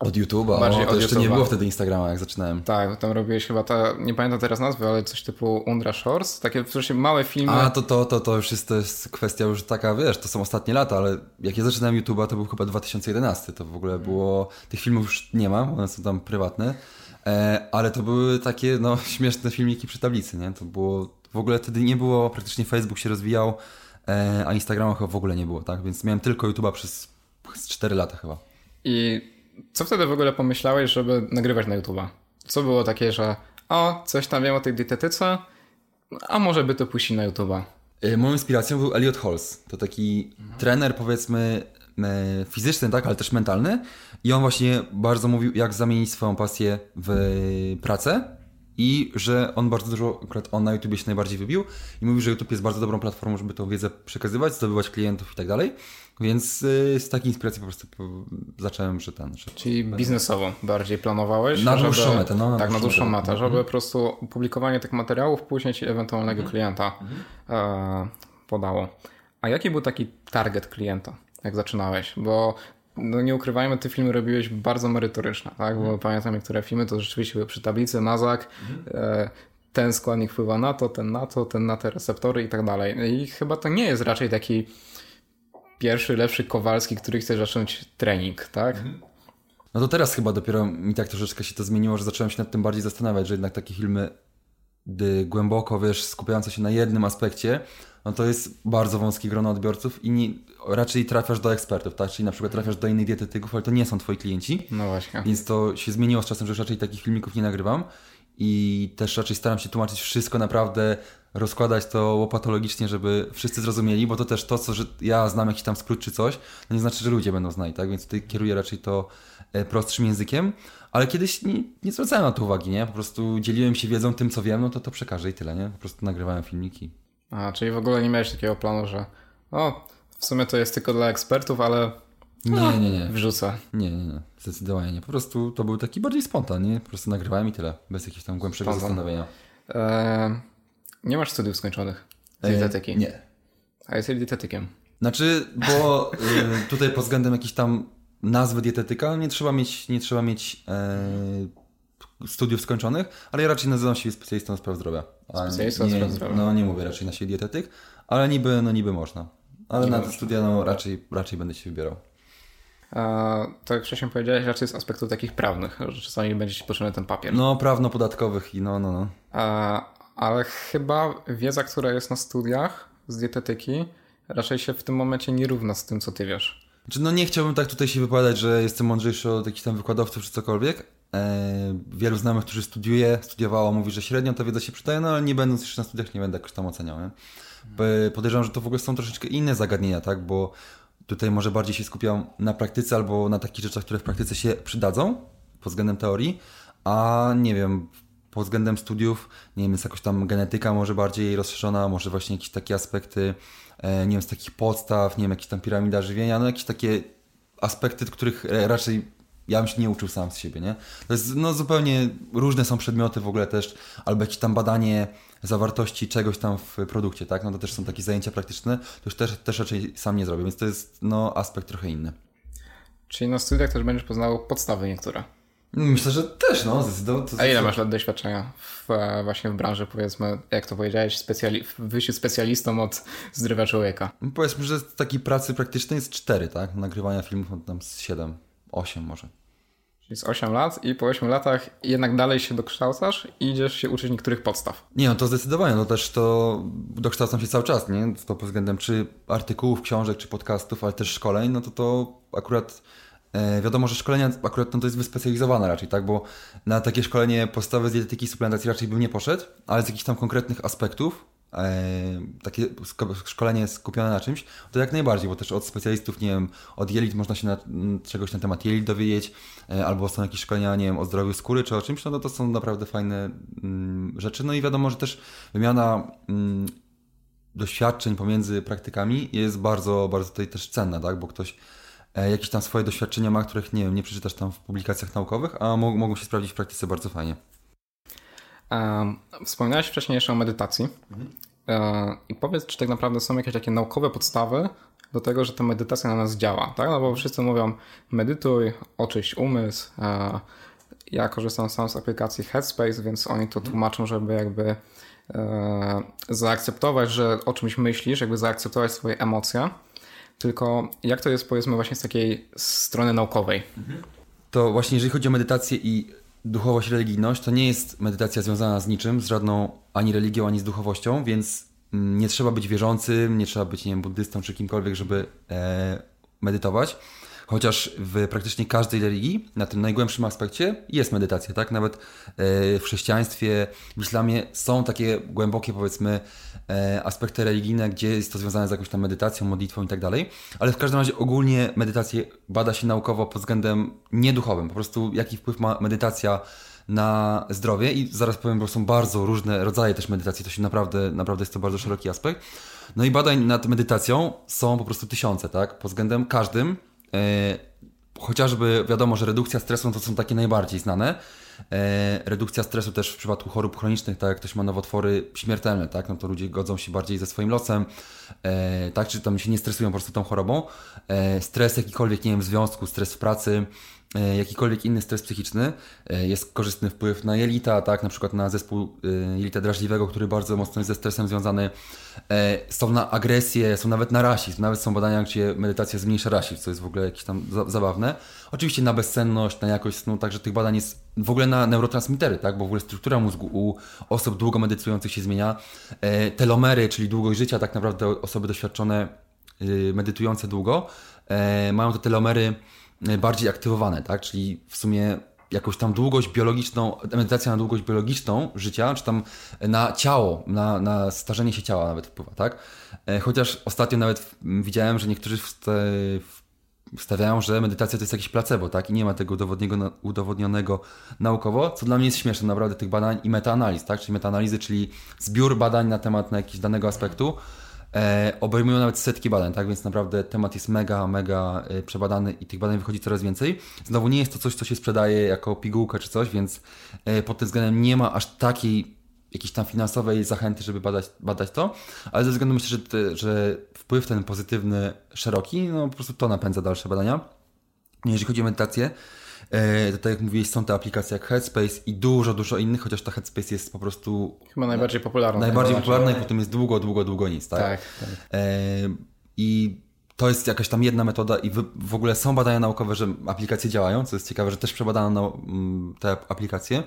Od YouTube'a, Bardziej o, od jeszcze YouTube'a. nie było wtedy Instagrama, jak zaczynałem. Tak, tam robiłeś chyba, ta, nie pamiętam teraz nazwy, ale coś typu Undra Shores, takie w małe filmy. A, to, to, to, to już jest, to jest kwestia już taka, wiesz, to są ostatnie lata, ale jak ja zaczynałem YouTube'a, to był chyba 2011, to w ogóle było, tych filmów już nie ma, one są tam prywatne, e, ale to były takie, no, [laughs] śmieszne filmiki przy tablicy, nie? To było, w ogóle wtedy nie było, praktycznie Facebook się rozwijał, e, a Instagrama chyba w ogóle nie było, tak? Więc miałem tylko YouTube'a przez 4 lata chyba. I co wtedy w ogóle pomyślałeś, żeby nagrywać na YouTube'a? Co było takie, że o, coś tam wiem o tej dietetyce, a może by to puścić na YouTube'a? Y, moją inspiracją był Elliot Halls. To taki mhm. trener, powiedzmy, fizyczny, tak, ale też mentalny. I on właśnie bardzo mówił, jak zamienić swoją pasję w pracę. I że on bardzo dużo, akurat on na YouTube się najbardziej wybił i mówił, że YouTube jest bardzo dobrą platformą, żeby tą wiedzę przekazywać, zdobywać klientów i tak dalej. Więc y, z takiej inspiracji po prostu zacząłem, że ten. Że Czyli biznesowo bardziej planowałeś? Na dłuższą metę, no. Na tak, na dłuższą metę, żeby mhm. po prostu publikowanie tych materiałów później ci ewentualnego mhm. klienta mhm. E, podało. A jaki był taki target klienta, jak zaczynałeś? Bo no nie ukrywajmy, te filmy robiłeś bardzo merytoryczne, tak? Bo pamiętam niektóre filmy, to rzeczywiście były przy tablicy, nazak, e, ten składnik wpływa na to, ten na to, ten na te receptory i tak dalej. I chyba to nie jest raczej taki pierwszy, lepszy Kowalski, który chce zacząć trening, tak? Mhm. No to teraz chyba dopiero mi tak troszeczkę się to zmieniło, że zacząłem się nad tym bardziej zastanawiać, że jednak takie filmy gdy głęboko, wiesz, skupiające się na jednym aspekcie, no to jest bardzo wąskie grono odbiorców i nie, raczej trafiasz do ekspertów, tak? Czyli na przykład trafiasz do innych dietetyków, ale to nie są twoi klienci. No właśnie. Więc to się zmieniło z czasem, że już raczej takich filmików nie nagrywam i też raczej staram się tłumaczyć wszystko naprawdę, rozkładać to łopatologicznie, żeby wszyscy zrozumieli, bo to też to, co że ja znam jakiś tam skrót czy coś, nie znaczy, że ludzie będą znali, tak? Więc tutaj kieruję raczej to e, prostszym językiem, ale kiedyś nie, nie zwracałem na to uwagi, nie? Po prostu dzieliłem się wiedzą tym, co wiem, no to to przekażę i tyle, nie? Po prostu nagrywałem filmiki. A, czyli w ogóle nie miałeś takiego planu, że o, w sumie to jest tylko dla ekspertów, ale nie, nie, nie. Wrzucę. Nie, nie, nie. Zdecydowanie nie. Po prostu to był taki bardziej spontan, nie? Po prostu nagrywałem i tyle. Bez jakiegoś tam głębszego spontan. zastanowienia. Eee, nie masz studiów skończonych z eee, dietetyki? Nie. A jesteś dietetykiem? Znaczy, bo y, tutaj pod względem jakiejś tam nazwy dietetyka nie trzeba mieć, nie trzeba mieć e, studiów skończonych, ale ja raczej nazywam się specjalistą spraw zdrowia. Specjalistą spraw zdrowia. No nie mówię raczej na siebie dietetyk, ale niby, no niby można. Ale nie na te studia no, raczej, raczej będę się wybierał. A, tak jak wcześniej powiedziałeś, raczej z aspektów takich prawnych, że czasami będzie ci potrzebny ten papier. No, prawno-podatkowych i no, no, no. A, ale chyba wiedza, która jest na studiach z dietetyki, raczej się w tym momencie nie równa z tym, co ty wiesz. Znaczy, no nie chciałbym tak tutaj się wypowiadać, że jestem mądrzejszy od jakichś tam wykładowców czy cokolwiek. E, wielu znajomych, którzy studiuje, studiowało, mówi, że średnio ta wiedza się przydaje, no ale nie będąc jeszcze na studiach nie będę jakoś tam oceniał. Nie? Podejrzewam, że to w ogóle są troszeczkę inne zagadnienia, tak? Bo tutaj może bardziej się skupiam na praktyce albo na takich rzeczach, które w praktyce się przydadzą pod względem teorii, a nie wiem, pod względem studiów, nie wiem, jest jakoś tam genetyka może bardziej rozszerzona, może właśnie jakieś takie aspekty, e, nie wiem, z takich podstaw, nie wiem, jakieś tam piramida żywienia, no jakieś takie aspekty, których raczej ja bym się nie uczył sam z siebie, nie? To jest, no zupełnie różne są przedmioty w ogóle też, albo jakieś tam badanie zawartości czegoś tam w produkcie, tak? No to też są takie zajęcia praktyczne, to już też, też raczej sam nie zrobię, więc to jest no aspekt trochę inny. Czyli na studiach też będziesz poznał podstawy niektóre. Myślę, że też, no, zdecydowanie. A ile masz lat doświadczenia w, e, właśnie w branży, powiedzmy, jak to powiedziałeś, specjali w specjalistą od zdrowia człowieka? No, powiedzmy, że takiej pracy praktycznej jest cztery, tak? Nagrywania filmów tam z siedem, osiem może. Jest 8 lat i po 8 latach jednak dalej się dokształcasz i idziesz się uczyć niektórych podstaw. Nie, no to zdecydowanie, no też to dokształcam się cały czas, nie? To pod względem czy artykułów, książek, czy podcastów, ale też szkoleń, no to to akurat e, wiadomo, że szkolenia akurat no to jest wyspecjalizowane raczej, tak? Bo na takie szkolenie podstawy z dietetyki i suplementacji raczej bym nie poszedł, ale z jakichś tam konkretnych aspektów takie szkolenie skupione na czymś, to jak najbardziej, bo też od specjalistów, nie wiem, od jelit można się na, czegoś na temat jelit dowiedzieć, e, albo są jakieś szkolenia, nie wiem, o zdrowiu skóry czy o czymś, no to, to są naprawdę fajne mm, rzeczy. No i wiadomo, że też wymiana mm, doświadczeń pomiędzy praktykami jest bardzo, bardzo tutaj też cenna, tak, bo ktoś e, jakieś tam swoje doświadczenia ma, których nie wiem, nie przeczytasz tam w publikacjach naukowych, a mogą się sprawdzić w praktyce bardzo fajnie. Wspomniałeś wcześniej jeszcze o medytacji. Mhm. I powiedz, czy tak naprawdę są jakieś takie naukowe podstawy do tego, że ta medytacja na nas działa, tak? No bo wszyscy mówią medytuj, oczyść umysł. E, ja korzystam sam z aplikacji Headspace, więc oni to mhm. tłumaczą, żeby jakby e, zaakceptować, że o czymś myślisz, jakby zaakceptować swoje emocje. Tylko jak to jest powiedzmy właśnie z takiej strony naukowej? Mhm. To właśnie jeżeli chodzi o medytację i duchowość, religijność to nie jest medytacja związana z niczym, z żadną ani religią, ani z duchowością, więc mm, nie trzeba być wierzącym, nie trzeba być, nie wiem, buddystą czy kimkolwiek, żeby e, medytować. Chociaż w praktycznie każdej religii, na tym najgłębszym aspekcie, jest medytacja, tak? Nawet e, w chrześcijaństwie, w islamie są takie głębokie, powiedzmy, aspekty religijne, gdzie jest to związane z jakąś tam medytacją, modlitwą i tak dalej. Ale w każdym razie ogólnie medytację bada się naukowo pod względem nieduchowym. Po prostu jaki wpływ ma medytacja na zdrowie i zaraz powiem, bo są bardzo różne rodzaje też medytacji, to się naprawdę, naprawdę jest to bardzo szeroki aspekt. No i badań nad medytacją są po prostu tysiące, tak? Pod względem każdym E, chociażby wiadomo, że redukcja stresu to są takie najbardziej znane. E, redukcja stresu też w przypadku chorób chronicznych, tak jak ktoś ma nowotwory śmiertelne, tak, no to ludzie godzą się bardziej ze swoim losem, e, tak, czy tam się nie stresują po prostu tą chorobą. Stres jakikolwiek, nie wiem, w związku, stres w pracy, E, jakikolwiek inny stres psychiczny, e, jest korzystny wpływ na jelita, tak, na przykład na zespół e, jelita drażliwego, który bardzo mocno jest ze stresem związany. Są na agresję, są nawet na rasizm, nawet są badania, gdzie medytacja zmniejsza rasizm, co jest w ogóle jakieś tam zabawne. Oczywiście na bezsenność, na jakość snu, także tych badań jest w ogóle na neurotransmitery, tak, bo w ogóle struktura mózgu u osób długo medytujących się zmienia. Telomery, czyli długość życia, tak naprawdę osoby doświadczone, medytujące długo, mają te telomery bardziej aktywowane, tak? Czyli w sumie jakąś tam długość biologiczną, medytacja na długość biologiczną życia, czy tam na ciało, na, na starzenie się ciała nawet wpływa, tak? E, chociaż ostatnio nawet widziałem, że niektórzy stawiają, że medytacja to jest jakiś placebo, tak? I nie ma tego udowodnionego, naukowo, co dla mnie jest śmieszne, naprawdę tych badań i metaanaliz, tak? Czyli metaanalizy, czyli zbiór badań na temat na jakiś danego aspektu, e, obejmują nawet setki badań, tak? Więc naprawdę temat jest mega, mega e, przebadany i tych badań wychodzi coraz więcej. Znowu nie jest to coś, co się sprzedaje jako pigułkę czy coś, więc e, pod tym względem nie ma aż takiej jakiejś tam finansowej zachęty, żeby badać, badać to, ale ze względu myślę, że, te, że wpływ ten pozytywny, szeroki, no po prostu to napędza dalsze badania. Jeżeli chodzi o medytację, E, tak jak mówiłeś, są te aplikacje jak Headspace i dużo, dużo innych, chociaż ta Headspace jest po prostu... Chyba najbardziej popularna. Najbardziej popularna i potem jest długo, długo, długo nic, tak? Tak. tak. E, I to jest jakaś tam jedna metoda i w ogóle są badania naukowe, że aplikacje działają, co jest ciekawe, że też przebadano mm, te aplikacje.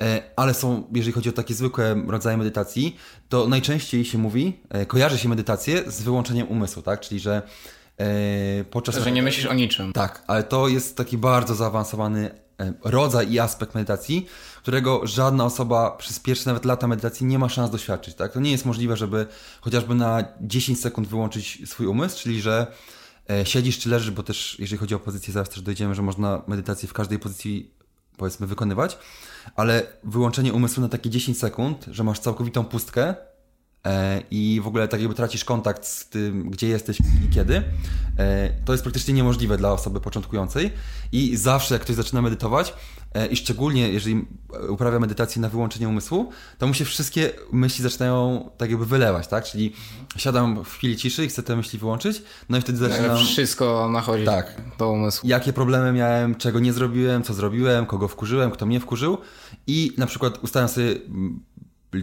E, ale są, jeżeli chodzi o takie zwykłe rodzaje medytacji, to najczęściej się mówi, kojarzy się medytację z wyłączeniem umysłu, tak? Czyli, że E, podczas... Że nie myślisz o niczym. Tak, ale to jest taki bardzo zaawansowany e, rodzaj i aspekt medytacji, którego żadna osoba przez pierwsze nawet lata medytacji nie ma szans doświadczyć. Tak? To nie jest możliwe, żeby chociażby na 10 sekund wyłączyć swój umysł, czyli że e, siedzisz czy leżysz, bo też jeżeli chodzi o pozycję, zaraz też dojdziemy, że można medytację w każdej pozycji powiedzmy wykonywać, ale wyłączenie umysłu na takie 10 sekund, że masz całkowitą pustkę, E, i w ogóle tak jakby tracisz kontakt z tym, gdzie jesteś i kiedy, e, to jest praktycznie niemożliwe dla osoby początkującej i zawsze jak ktoś zaczyna medytować e, i szczególnie jeżeli uprawia medytację na wyłączenie umysłu, to mu się wszystkie myśli zaczynają tak jakby wylewać, tak? Czyli siadam w chwili ciszy i chcę te myśli wyłączyć, no i wtedy zaczynam... Wszystko nachodzi tak. do umysłu. Jakie problemy miałem, czego nie zrobiłem, co zrobiłem, kogo wkurzyłem, kto mnie wkurzył i na przykład ustawiam sobie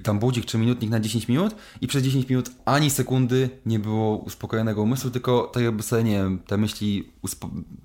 tam budzik czy minutnik na 10 minut i przez 10 minut ani sekundy nie było uspokojonego umysłu, tylko tak jakby sobie, nie wiem, te myśli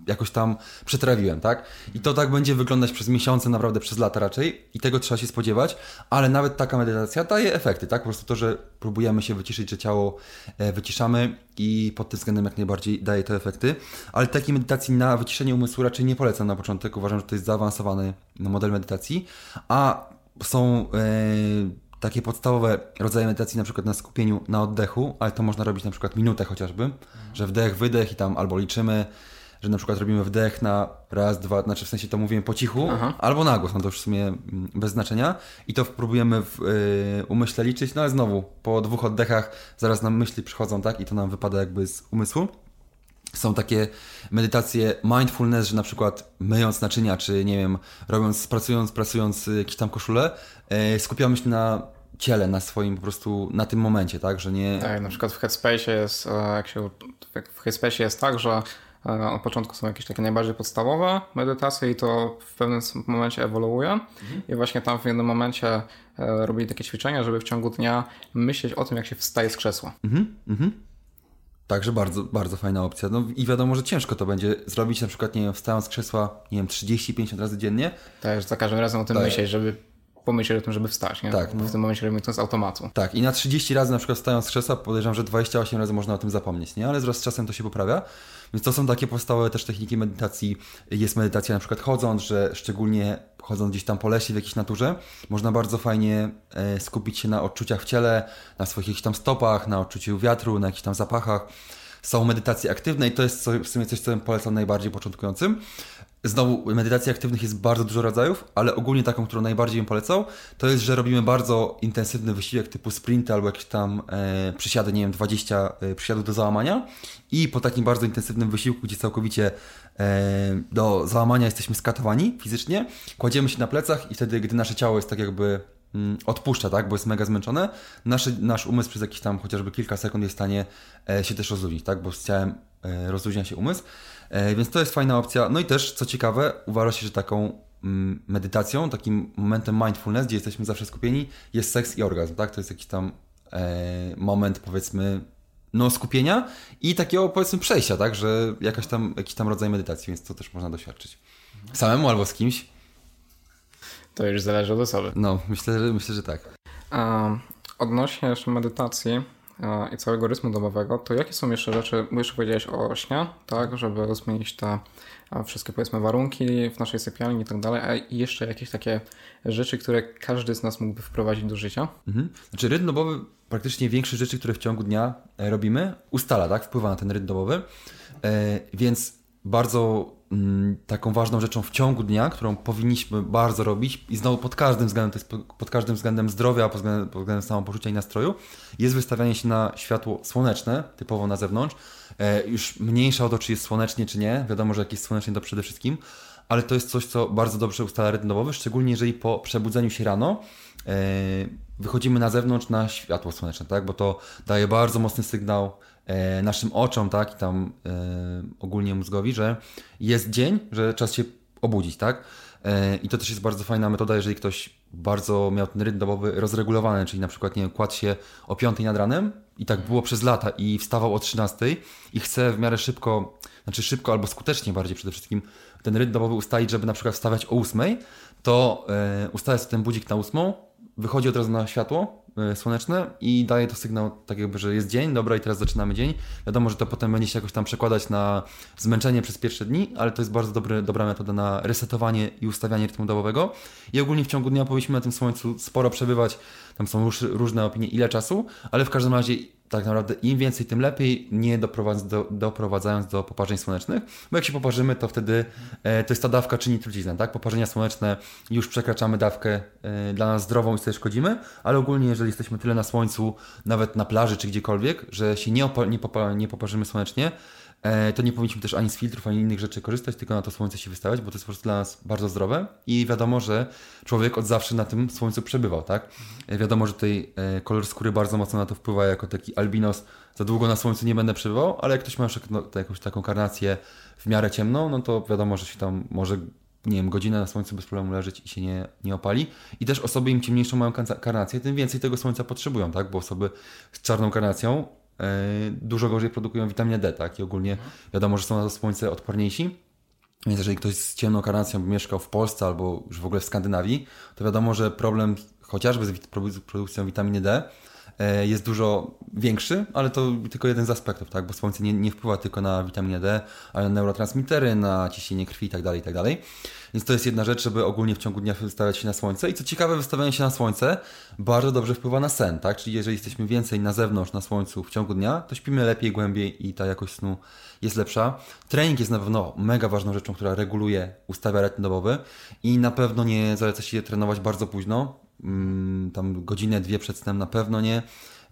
jakoś tam przetrawiłem, tak? I to tak będzie wyglądać przez miesiące, naprawdę przez lata raczej i tego trzeba się spodziewać, ale nawet taka medytacja daje efekty, tak? Po prostu to, że próbujemy się wyciszyć, że ciało e, wyciszamy i pod tym względem jak najbardziej daje to efekty, ale takiej medytacji na wyciszenie umysłu raczej nie polecam na początek, uważam, że to jest zaawansowany model medytacji, a są... Yy, takie podstawowe rodzaje medytacji, na przykład na skupieniu na oddechu, ale to można robić na przykład minutę chociażby, że wdech, wydech i tam albo liczymy, że na przykład robimy wdech na raz, dwa, znaczy w sensie to mówimy po cichu, Aha. albo na głos, no to już w sumie mm, bez znaczenia i to próbujemy w y, umyśle liczyć, no ale znowu po dwóch oddechach zaraz nam myśli przychodzą, tak, i to nam wypada jakby z umysłu. Są takie medytacje mindfulness, że na przykład myjąc naczynia, czy nie wiem, robiąc, pracując, pracując jakieś tam koszule, yy, skupiamy się na ciele, na swoim po prostu, na tym momencie, tak, że nie... Tak, na przykład w Headspace jest, e, jak się, w Headspace jest tak, że e, od początku są jakieś takie najbardziej podstawowe medytacje i to w pewnym momencie ewoluuje mhm. i właśnie tam w jednym momencie e, robili takie ćwiczenia, żeby w ciągu dnia myśleć o tym, jak się wstaje z krzesła. Mhm, mhm. Także bardzo, bardzo fajna opcja. No i wiadomo, że ciężko to będzie zrobić, na przykład, nie wiem, wstając z krzesła, nie wiem, 30-50 razy dziennie. Tak, za każdym razem o tym tak. myśleć, żeby pomyśleć o tym, żeby wstać, nie? Tak. Bo w tym momencie robimy to z automatu. Tak, i na 30 razy na przykład wstając z krzesła, podejrzewam, że 28 razy można o tym zapomnieć, nie? Ale z czasem to się poprawia. Więc to są takie podstawowe też techniki medytacji. Jest medytacja na przykład chodząc, że szczególnie chodząc gdzieś tam po lesie w jakiejś naturze, można bardzo fajnie e, skupić się na odczuciach w ciele, na swoich jakichś tam stopach, na odczuciu wiatru, na jakichś tam zapachach. Są medytacje aktywne i to jest w sumie coś, co polecam najbardziej początkującym. Znowu, medytacji aktywnych jest bardzo dużo rodzajów, ale ogólnie taką, którą najbardziej bym polecał, to jest, że robimy bardzo intensywny wysiłek typu sprinty albo jakieś tam e, przysiady, nie wiem, 20 e, przysiadów do załamania. I po takim bardzo intensywnym wysiłku, gdzie całkowicie e, do załamania jesteśmy skatowani fizycznie, kładziemy się na plecach i wtedy, gdy nasze ciało jest tak jakby odpuszcza, tak, bo jest mega zmęczone, nasz, nasz umysł przez jakieś tam chociażby kilka sekund jest w stanie e, się też rozluźnić, tak, bo z ciałem e, rozluźnia się umysł E, więc to jest fajna opcja. No i też, co ciekawe, uważa się, że taką mm, medytacją, takim momentem mindfulness, gdzie jesteśmy zawsze skupieni, jest seks i orgazm, tak? To jest jakiś tam moment, powiedzmy, no skupienia i takiego, powiedzmy, przejścia, tak? Że jakaś tam, jakiś tam rodzaj medytacji, więc to też można doświadczyć. Samemu albo z kimś. To już zależy od osoby. No, myślę, że, myślę, że tak. Um, odnośnie jeszcze medytacji, i całego rytmu domowego, to jakie są jeszcze rzeczy, bo jeszcze powiedziałeś o śnie, tak, żeby zmienić te wszystkie powiedzmy warunki w naszej sypialni i tak dalej, a jeszcze jakieś takie rzeczy, które każdy z nas mógłby wprowadzić do życia? Mhm. Znaczy rytm domowy praktycznie większość rzeczy, które w ciągu dnia e, robimy, ustala, tak, wpływa na ten rytm domowy, e, więc bardzo taką ważną rzeczą w ciągu dnia, którą powinniśmy bardzo robić i znowu pod każdym względem, to jest pod każdym względem zdrowia, pod względem, pod względem samopoczucia i nastroju, jest wystawianie się na światło słoneczne, typowo na zewnątrz. E, już mniejsza o to, czy jest słonecznie, czy nie. Wiadomo, że jak jest słonecznie, to przede wszystkim, ale to jest coś, co bardzo dobrze ustala rytm domowy, szczególnie jeżeli po przebudzeniu się rano e, wychodzimy na zewnątrz na światło słoneczne, tak? bo to daje bardzo mocny sygnał naszym oczom, tak, i tam e, ogólnie mózgowi, że jest dzień, że czas się obudzić, tak? E, I to też jest bardzo fajna metoda, jeżeli ktoś bardzo miał ten rytm dobowy rozregulowany, czyli na przykład nie kładł się o 5 nad ranem i tak było przez lata i wstawał o 13 i chce w miarę szybko, znaczy szybko albo skutecznie bardziej przede wszystkim ten rytm dobowy ustalić, żeby na przykład wstawać o 8, to e, ustawia sobie ten budzik na 8, wychodzi od razu na światło, E, słoneczne i daje to sygnał tak jakby, że jest dzień, dobra i teraz zaczynamy dzień. Wiadomo, że to potem będzie się jakoś tam przekładać na zmęczenie przez pierwsze dni, ale to jest bardzo dobry, dobra metoda na resetowanie i ustawianie rytmu dobowego. I ogólnie w ciągu dnia powinniśmy na tym słońcu sporo przebywać, tam są różne opinie ile czasu, ale w każdym razie tak naprawdę im więcej, tym lepiej, nie doprowadz, do, doprowadzając do poparzeń słonecznych, bo jak się poparzymy, to wtedy e, to jest ta dawka czyni truciznę, tak? Poparzenia słoneczne, już przekraczamy dawkę e, dla nas zdrową i sobie szkodzimy, ale ogólnie jeżeli jesteśmy tyle na słońcu, nawet na plaży czy gdziekolwiek, że się nie, nie, nie poparzymy słonecznie, to nie powinniśmy też ani z filtrów, ani innych rzeczy korzystać, tylko na to słońce się wystawiać, bo to jest po prostu dla nas bardzo zdrowe i wiadomo, że człowiek od zawsze na tym słońcu przebywał, tak? Mhm. Wiadomo, że tutaj e, kolor skóry bardzo mocno na to wpływa, jako taki albinos za długo na słońcu nie będę przebywał, ale jak ktoś ma no, jakąś taką karnację w miarę ciemną, no to wiadomo, że się tam może nie wiem, godzinę na słońcu bez problemu leżeć i się nie, nie opali. I też osoby im ciemniejszą mają karnację, tym więcej tego słońca potrzebują, tak? Bo osoby z czarną karnacją E, dużo gorzej produkują witaminę D, tak? I ogólnie wiadomo, że są na słońce odporniejsi. Więc jeżeli ktoś z ciemną karnacją mieszkał w Polsce albo już w ogóle w Skandynawii, to wiadomo, że problem chociażby z produkcją witaminy D e, jest dużo większy, ale to tylko jeden z aspektów, tak? Bo słońce nie, nie wpływa tylko na witaminę D, ale na neurotransmitery, na ciśnienie krwi i tak dalej, i tak. Więc to jest jedna rzecz, żeby ogólnie w ciągu dnia wystawiać się na słońce. I co ciekawe, wystawianie się na słońce bardzo dobrze wpływa na sen, tak? Czyli jeżeli jesteśmy więcej na zewnątrz, na słońcu w ciągu dnia, to śpimy lepiej, głębiej i ta jakość snu jest lepsza. Trening jest na pewno mega ważną rzeczą, która reguluje, ustawia rytm dobowy i na pewno nie zaleca się trenować bardzo późno, tam godzinę, dwie przed snem na pewno nie.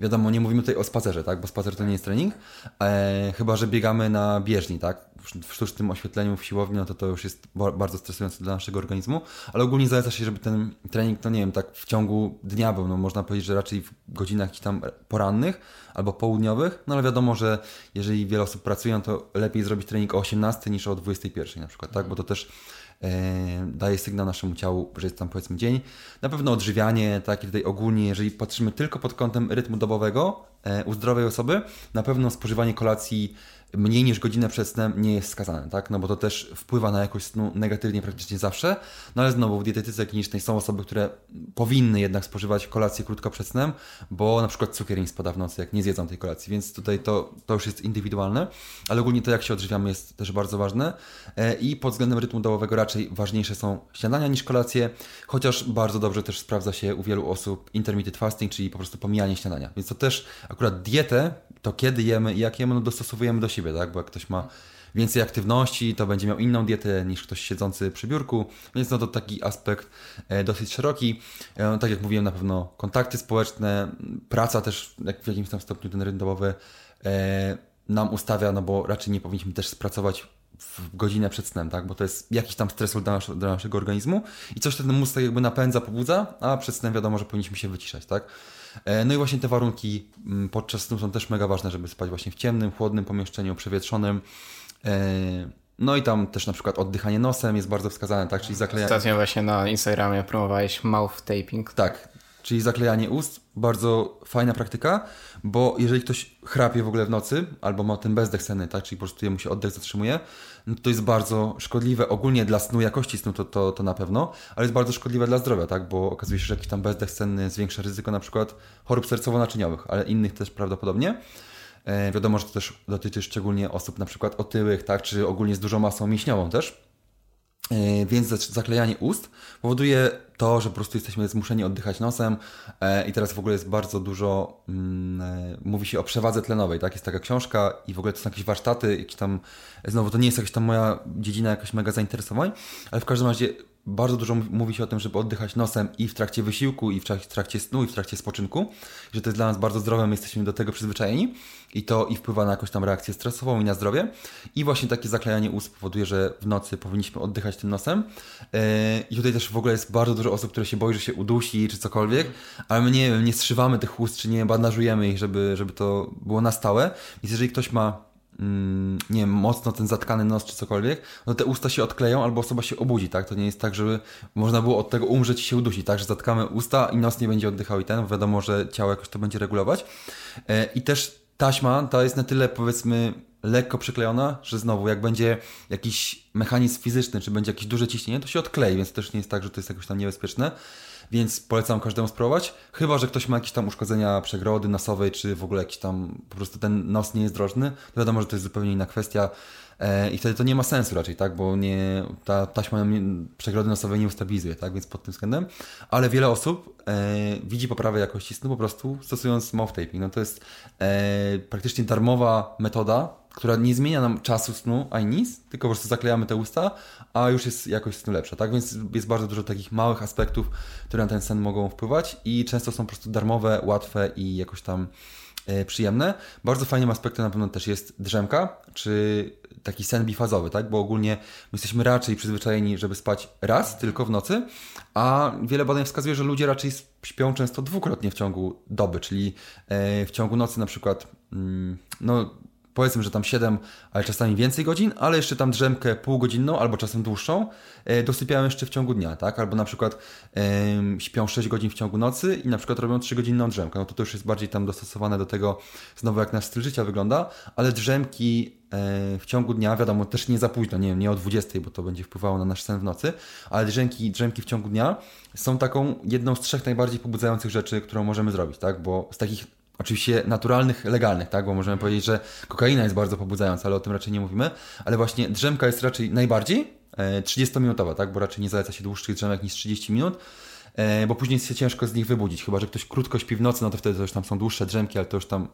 Wiadomo, nie mówimy tutaj o spacerze, tak? Bo spacer to nie jest trening. E, chyba, że biegamy na bieżni, tak? W sztucznym oświetleniu w siłowni, no to to już jest bardzo stresujące dla naszego organizmu. Ale ogólnie zaleca się, żeby ten trening, no nie wiem, tak w ciągu dnia był. No można powiedzieć, że raczej w godzinach tam porannych albo południowych. No ale wiadomo, że jeżeli wiele osób pracują, to lepiej zrobić trening o 18 niż o 21 na przykład, tak? Bo to też daje sygnał naszemu ciału, że jest tam powiedzmy dzień. Na pewno odżywianie, tak, i tutaj ogólnie, jeżeli patrzymy tylko pod kątem rytmu dobowego e, u zdrowej osoby, na pewno spożywanie kolacji mniej niż godzinę przed snem nie jest skazane, tak? No bo to też wpływa na jakość snu negatywnie praktycznie zawsze. No ale znowu w dietetyce klinicznej są osoby, które powinny jednak spożywać kolację krótko przed snem, bo na przykład cukier im spada w nocy, jak nie zjedzą tej kolacji, więc tutaj to, to już jest indywidualne, ale ogólnie to jak się odżywiamy jest też bardzo ważne e, i pod względem rytmu dołowego raczej ważniejsze są śniadania niż kolacje, chociaż bardzo dobrze też sprawdza się u wielu osób intermittent fasting, czyli po prostu pomijanie śniadania, więc to też akurat dietę, to kiedy jemy i jak jemy, no dostosowujemy do siebie siebie, tak? Bo jak ktoś ma więcej aktywności, to będzie miał inną dietę niż ktoś siedzący przy biurku, więc no to taki aspekt e, dosyć szeroki. E, tak jak mówiłem, na pewno kontakty społeczne, praca też jak w jakimś tam stopniu ten rynek dobowy e, nam ustawia, no bo raczej nie powinniśmy też spracować w godzinę przed snem, tak? Bo to jest jakiś tam stresor dla, dla naszego organizmu i coś ten mózg tak jakby napędza, pobudza, a przed snem wiadomo, że powinniśmy się wyciszać, tak? E, no i właśnie te warunki mm, podczas snu są też mega ważne, żeby spać właśnie w ciemnym, chłodnym pomieszczeniu, przewietrzonym. E, no i tam też na przykład oddychanie nosem jest bardzo wskazane, tak? Czyli zaklejanie... Ostatnio właśnie na Instagramie promowałeś mouth taping. Tak, czyli zaklejanie ust, bardzo fajna praktyka, bo jeżeli ktoś chrapie w ogóle w nocy, albo ma ten bezdech senny, tak, czyli po prostu jemu się oddech zatrzymuje, no to jest bardzo szkodliwe ogólnie dla snu, jakości snu to, to, to na pewno, ale jest bardzo szkodliwe dla zdrowia, tak, bo okazuje się, że jakiś tam bezdech senny zwiększa ryzyko na przykład chorób sercowo-naczyniowych, ale innych też prawdopodobnie. E, wiadomo, że to też dotyczy szczególnie osób na przykład otyłych, tak, czy ogólnie z dużą masą mięśniową też. E, więc zaklejanie ust powoduje to, że po prostu jesteśmy zmuszeni oddychać nosem e, i teraz w ogóle jest bardzo dużo, mm, e, mówi się o przewadze tlenowej, tak? Jest taka książka i w ogóle to są jakieś warsztaty, jakieś tam, znowu to nie jest jakaś tam moja dziedzina jakaś mega zainteresowań, ale w każdym razie bardzo dużo mówi się o tym, żeby oddychać nosem i w trakcie wysiłku, i w trakcie snu, i w trakcie spoczynku, że to jest dla nas bardzo zdrowe, my jesteśmy do tego przyzwyczajeni i to i wpływa na jakąś tam reakcję stresową i na zdrowie. I właśnie takie zaklejanie ust powoduje, że w nocy powinniśmy oddychać tym nosem. Yy, I tutaj też w ogóle jest bardzo dużo osób, które się boi, że się udusi czy cokolwiek, ale my nie nie strzywamy tych ust, czy nie bandażujemy ich, żeby, żeby to było na stałe. Więc jeżeli ktoś ma nie wiem, mocno ten zatkany nos czy cokolwiek, no te usta się odkleją albo osoba się obudzi, tak? To nie jest tak, żeby można było od tego umrzeć i się udusić, tak? Że zatkamy usta i nos nie będzie oddychał i ten, wiadomo, że ciało jakoś to będzie regulować. E, I też taśma ta jest na tyle, powiedzmy, lekko przyklejona, że znowu jak będzie jakiś mechanizm fizyczny, czy będzie jakieś duże ciśnienie, to się odklei, więc też nie jest tak, że to jest jakoś tam niebezpieczne więc polecam każdemu spróbować. Chyba, że ktoś ma jakieś tam uszkodzenia przegrody nosowej, czy w ogóle jakiś tam po prostu ten nos nie jest drożny, to wiadomo, że to jest zupełnie inna kwestia. E, I wtedy to nie ma sensu raczej, tak? Bo nie, ta taśma przegrody nosowej nie ustabilizuje, tak? Więc pod tym względem. Ale wiele osób e, widzi poprawę jakości snu po prostu stosując mouth taping. No to jest e, praktycznie darmowa metoda, która nie zmienia nam czasu snu ani nic, tylko po prostu zaklejamy te usta, a już jest jakość snu lepsza, tak? Więc jest bardzo dużo takich małych aspektów, które na ten sen mogą wpływać i często są po prostu darmowe, łatwe i jakoś tam e, przyjemne. Bardzo fajnym aspektem na pewno też jest drzemka, czy taki sen bifazowy, tak? Bo ogólnie my jesteśmy raczej przyzwyczajeni, żeby spać raz tylko w nocy, a wiele badań wskazuje, że ludzie raczej śpią często dwukrotnie w ciągu doby, czyli e, w ciągu nocy na przykład mm, no powiedzmy, że tam 7, ale czasami więcej godzin, ale jeszcze tam drzemkę półgodzinną albo czasem dłuższą e, dosypiają jeszcze w ciągu dnia, tak? Albo na przykład e, śpią 6 godzin w ciągu nocy i na przykład robią 3 godzinną drzemkę. No to to już jest bardziej tam dostosowane do tego znowu jak nasz styl życia wygląda, ale drzemki e, w ciągu dnia, wiadomo, też nie za późno, nie nie o 20, bo to będzie wpływało na nasz sen w nocy, ale drzemki, drzemki w ciągu dnia są taką jedną z trzech najbardziej pobudzających rzeczy, którą możemy zrobić, tak? Bo z takich oczywiście naturalnych, legalnych, tak? Bo możemy powiedzieć, że kokaina jest bardzo pobudzająca, ale o tym raczej nie mówimy. Ale właśnie drzemka jest raczej najbardziej 30-minutowa, e, tak? Bo raczej nie zaleca się dłuższych drzemek niż 30 minut e, bo później jest się ciężko z nich wybudzić. Chyba, że ktoś krótko śpi w nocy, no to wtedy to już tam są dłuższe drzemki, ale to już tam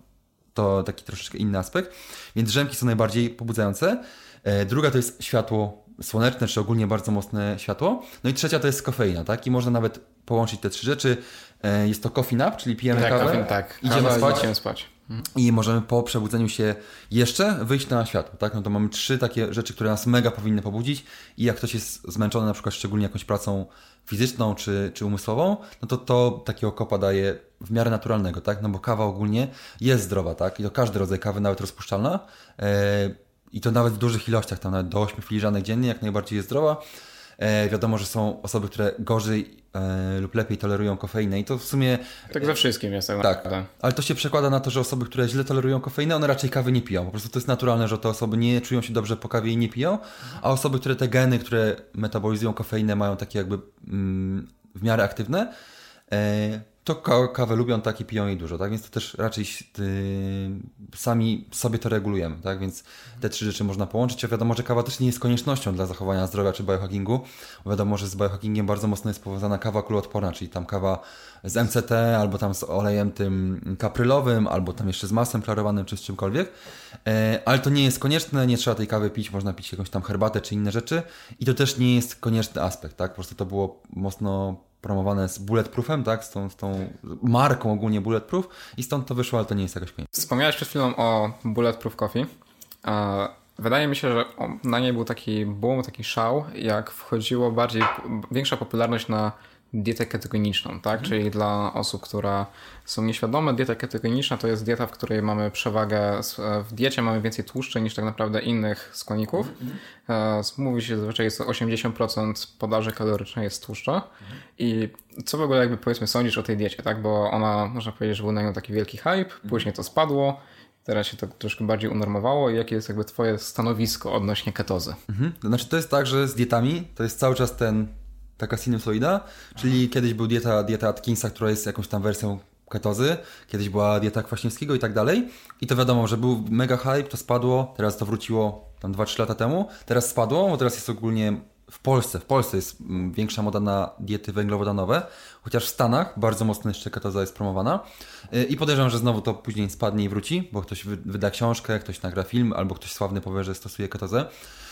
to taki troszeczkę inny aspekt. Więc drzemki są najbardziej pobudzające. E, druga to jest światło słoneczne, czy ogólnie bardzo mocne światło. No i trzecia to jest kofeina, tak? I można nawet połączyć te trzy rzeczy. E, jest to coffee nap, czyli pijemy tak, kawę, tak. idziemy spać, idziemy spać. Mhm. I możemy po przebudzeniu się jeszcze wyjść na światło, tak? No to mamy trzy takie rzeczy, które nas mega powinny pobudzić i jak ktoś jest zmęczony na przykład szczególnie jakąś pracą fizyczną czy, czy umysłową, no to to takiego kopa daje w miarę naturalnego, tak? No bo kawa ogólnie jest zdrowa, tak? I to każdy rodzaj kawy, nawet rozpuszczalna, e, i to nawet w dużych ilościach, tam nawet do 8 filiżanek dziennie, jak najbardziej jest zdrowa. E, wiadomo, że są osoby, które gorzej e, lub lepiej tolerują kofeinę i to w sumie... Tak we wszystkim jest tak Tak, ale to się przekłada na to, że osoby, które źle tolerują kofeinę, one raczej kawy nie piją. Po prostu to jest naturalne, że te osoby nie czują się dobrze po kawie i nie piją, a osoby, które te geny, które metabolizują kofeinę mają takie jakby mm, w miarę aktywne, e, to kawę lubią, tak i piją jej dużo, tak? Więc to też raczej yy, sami sobie to regulujemy, tak? Więc te trzy rzeczy można połączyć. A wiadomo, że kawa też nie jest koniecznością dla zachowania zdrowia czy biohackingu. Wiadomo, że z biohackingiem bardzo mocno jest powiązana kawa kuloodporna, czyli tam kawa z MCT, albo tam z olejem tym kaprylowym, albo tam jeszcze z masłem klarowanym, czy z czymkolwiek. Yy, ale to nie jest konieczne, nie trzeba tej kawy pić, można pić jakąś tam herbatę czy inne rzeczy. I to też nie jest konieczny aspekt, tak? Po prostu to było mocno promowane z Bulletproofem, tak? Z tą, z tą marką ogólnie Bulletproof i stąd to wyszło, ale to nie jest jakaś koniec. Wspomniałeś przed chwilą o Bulletproof Coffee. Wydaje mi się, że na niej był taki boom, taki szał, jak wchodziło bardziej, większa popularność na dietę ketogeniczną, tak? Mhm. Czyli dla osób, które są nieświadome, dieta ketogeniczna to jest dieta, w której mamy przewagę, w diecie mamy więcej tłuszczy niż tak naprawdę innych składników. Mhm. E, mówi się zazwyczaj, że 80% podaży kalorycznej jest tłuszcza. Mhm. I co w ogóle jakby powiedzmy sądzisz o tej diecie, tak? Bo ona, można powiedzieć, że był na nią taki wielki hype, później to spadło, teraz się to troszkę bardziej unormowało i jakie jest jakby twoje stanowisko odnośnie ketozy? Mhm. To znaczy to jest tak, że z dietami to jest cały czas ten taka sinusoida, czyli kiedyś był dieta, dieta Atkinsa, która jest jakąś tam wersją ketozy, kiedyś była dieta Kwaśniewskiego i tak dalej. I to wiadomo, że był mega hype, to spadło, teraz to wróciło tam 2-3 lata temu, teraz spadło, bo teraz jest ogólnie w Polsce, w Polsce jest mm, większa moda na diety węglowodanowe, chociaż w Stanach bardzo mocno jeszcze ketoza jest promowana. Y, I podejrzewam, że znowu to później spadnie i wróci, bo ktoś wyda książkę, ktoś nagra film, albo ktoś sławny powie, że stosuje ketozę.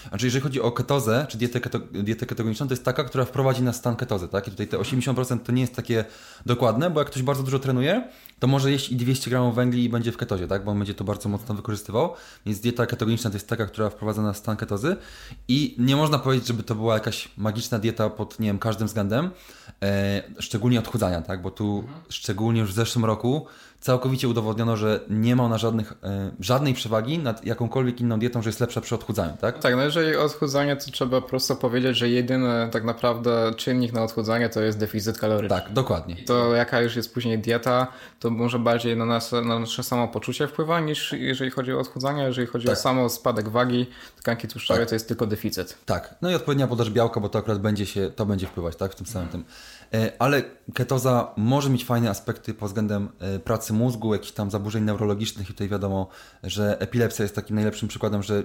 Znaczy, jeżeli chodzi o ketozę, czy dietę, keto, dietę ketogeniczną, to jest taka, która wprowadzi na stan ketozy, tak? I tutaj te 80% to nie jest takie dokładne, bo jak ktoś bardzo dużo trenuje, to może jeść i 200 gramów węgli i będzie w ketozie, tak? Bo on będzie to bardzo mocno wykorzystywał. Więc dieta ketogeniczna to jest taka, która wprowadza na stan ketozy i nie można powiedzieć, żeby to była jakaś magiczna dieta pod, nie wiem, każdym względem, szczególnie odchudzania, tak? Bo tu mhm. szczególnie już w zeszłym roku całkowicie udowodniono, że nie ma ona żadnych, e, żadnej przewagi nad jakąkolwiek inną dietą, że jest lepsza przy odchudzaniu, tak? Tak, no jeżeli odchudzanie, to trzeba prosto powiedzieć, że jedyny tak naprawdę czynnik na odchudzanie to jest deficyt kaloryczny. Tak, dokładnie. To jaka już jest później dieta, to może bardziej na, nas, na nasze samopoczucie wpływa niż jeżeli chodzi o odchudzanie, jeżeli chodzi tak. o samo spadek wagi tkanki tłuszczowej, tak. to jest tylko deficyt. Tak, no i odpowiednia podaż białka, bo to akurat będzie się, to będzie wpływać, tak, w tym samym tym. E, ale ketoza może mieć fajne aspekty pod względem e, pracy mózgu, jakichś tam zaburzeń neurologicznych i tutaj wiadomo, że epilepsja jest takim najlepszym przykładem, że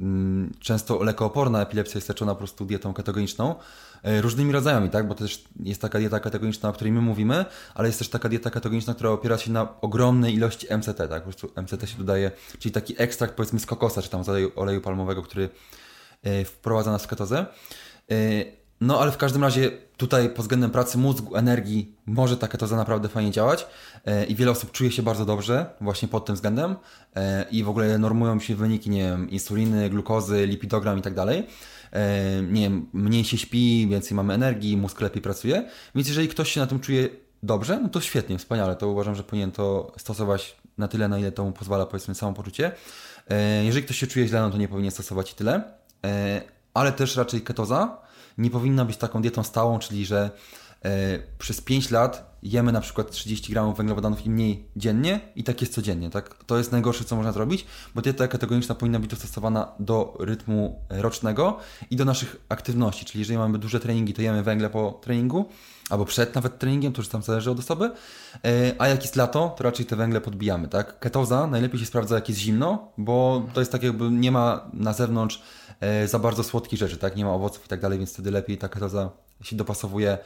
mm, często lekooporna epilepsja jest leczona po prostu dietą ketogeniczną, e, różnymi rodzajami, tak? Bo też jest taka dieta ketogeniczna, o której my mówimy, ale jest też taka dieta ketogeniczna, która opiera się na ogromnej ilości MCT, tak? Po prostu MCT się dodaje, czyli taki ekstrakt powiedzmy z kokosa, czy tam z oleju, oleju palmowego, który wprowadza nas w ketozę. No ale w każdym razie tutaj pod względem pracy mózgu, energii może ta ketoza naprawdę fajnie działać e, i wiele osób czuje się bardzo dobrze właśnie pod tym względem e, i w ogóle normują się wyniki, nie wiem, insuliny, glukozy, lipidogram i tak dalej. E, nie wiem, mniej się śpi, więcej mamy energii, mózg lepiej pracuje. Więc jeżeli ktoś się na tym czuje dobrze, no to świetnie, wspaniale. To uważam, że powinien to stosować na tyle, na ile to mu pozwala, powiedzmy, samopoczucie. Jeżeli ktoś się czuje źle, no to nie powinien stosować i tyle. Ale też raczej ketoza nie powinna być taką dietą stałą, czyli że e, przez 5 lat jemy na przykład 30 gramów węglowodanów i mniej dziennie i tak jest codziennie, tak? To jest najgorsze, co można zrobić, bo dieta ketogeniczna powinna być dostosowana do rytmu rocznego i do naszych aktywności, czyli jeżeli mamy duże treningi, to jemy węgle po treningu, albo przed nawet treningiem, to już tam zależy od osoby, e, a jak jest lato, to raczej te węgle podbijamy, tak? Ketoza najlepiej się sprawdza jak jest zimno, bo to jest tak jakby nie ma na zewnątrz za bardzo słodkich rzeczy, tak? Nie ma owoców i tak dalej, więc wtedy lepiej ta ketoza się dopasowuje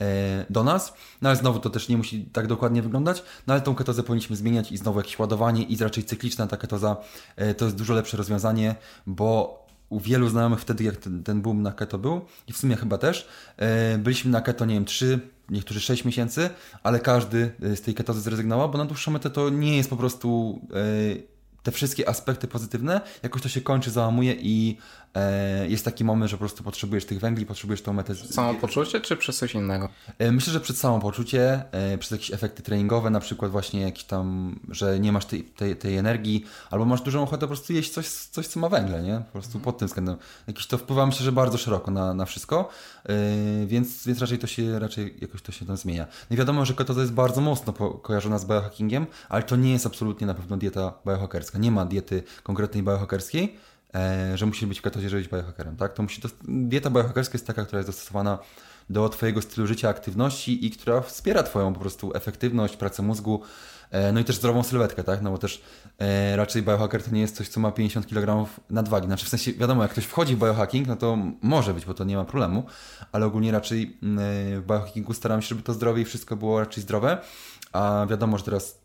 E, do nas. No ale znowu to też nie musi tak dokładnie wyglądać, no ale tą ketozę powinniśmy zmieniać i znowu jakieś ładowanie i raczej cykliczna ta ketoza e, to jest dużo lepsze rozwiązanie, bo u wielu znajomych wtedy, jak ten, ten boom na keto był, i w sumie chyba też, e, byliśmy na keto, nie wiem, 3, niektórzy 6 miesięcy, ale każdy z tej ketozy zrezygnował, bo na dłuższą metę to nie jest po prostu te wszystkie aspekty pozytywne, jakoś to się kończy, załamuje i e, jest taki moment, że po prostu potrzebujesz tych węgli, potrzebujesz tą metę. Samopoczucie czy przez coś innego? E, myślę, że przed samopoczucie, e, przez jakieś efekty treningowe, na przykład właśnie jakieś tam, że nie masz tej, tej, tej energii, albo masz dużą ochotę po prostu jeść coś, coś co ma węgle, nie? Po prostu mhm. pod tym względem. Jakiś to wpływa myślę, że bardzo szeroko na, na wszystko, e, więc, więc raczej to się, raczej jakoś to się tam zmienia. No i wiadomo, że ketoza jest bardzo mocno po, kojarzona z biohackingiem, ale to nie jest absolutnie na pewno dieta biohackerska. Nie ma diety konkretnej biohackerskiej, e, że musi być w ketozie, żeby być biohackerem, tak? To musi, to, dieta biohackerska jest taka, która jest dostosowana do Twojego stylu życia, aktywności i która wspiera Twoją po prostu efektywność, pracę mózgu, e, no i też zdrową sylwetkę, tak? No bo też e, raczej biohacker to nie jest coś, co ma 50 kg nadwagi. Znaczy w sensie, wiadomo, jak ktoś wchodzi w biohacking, no to może być, bo to nie ma problemu, ale ogólnie raczej mm, e, w biohackingu staram się, żeby to zdrowie i wszystko było raczej zdrowe, a wiadomo, że teraz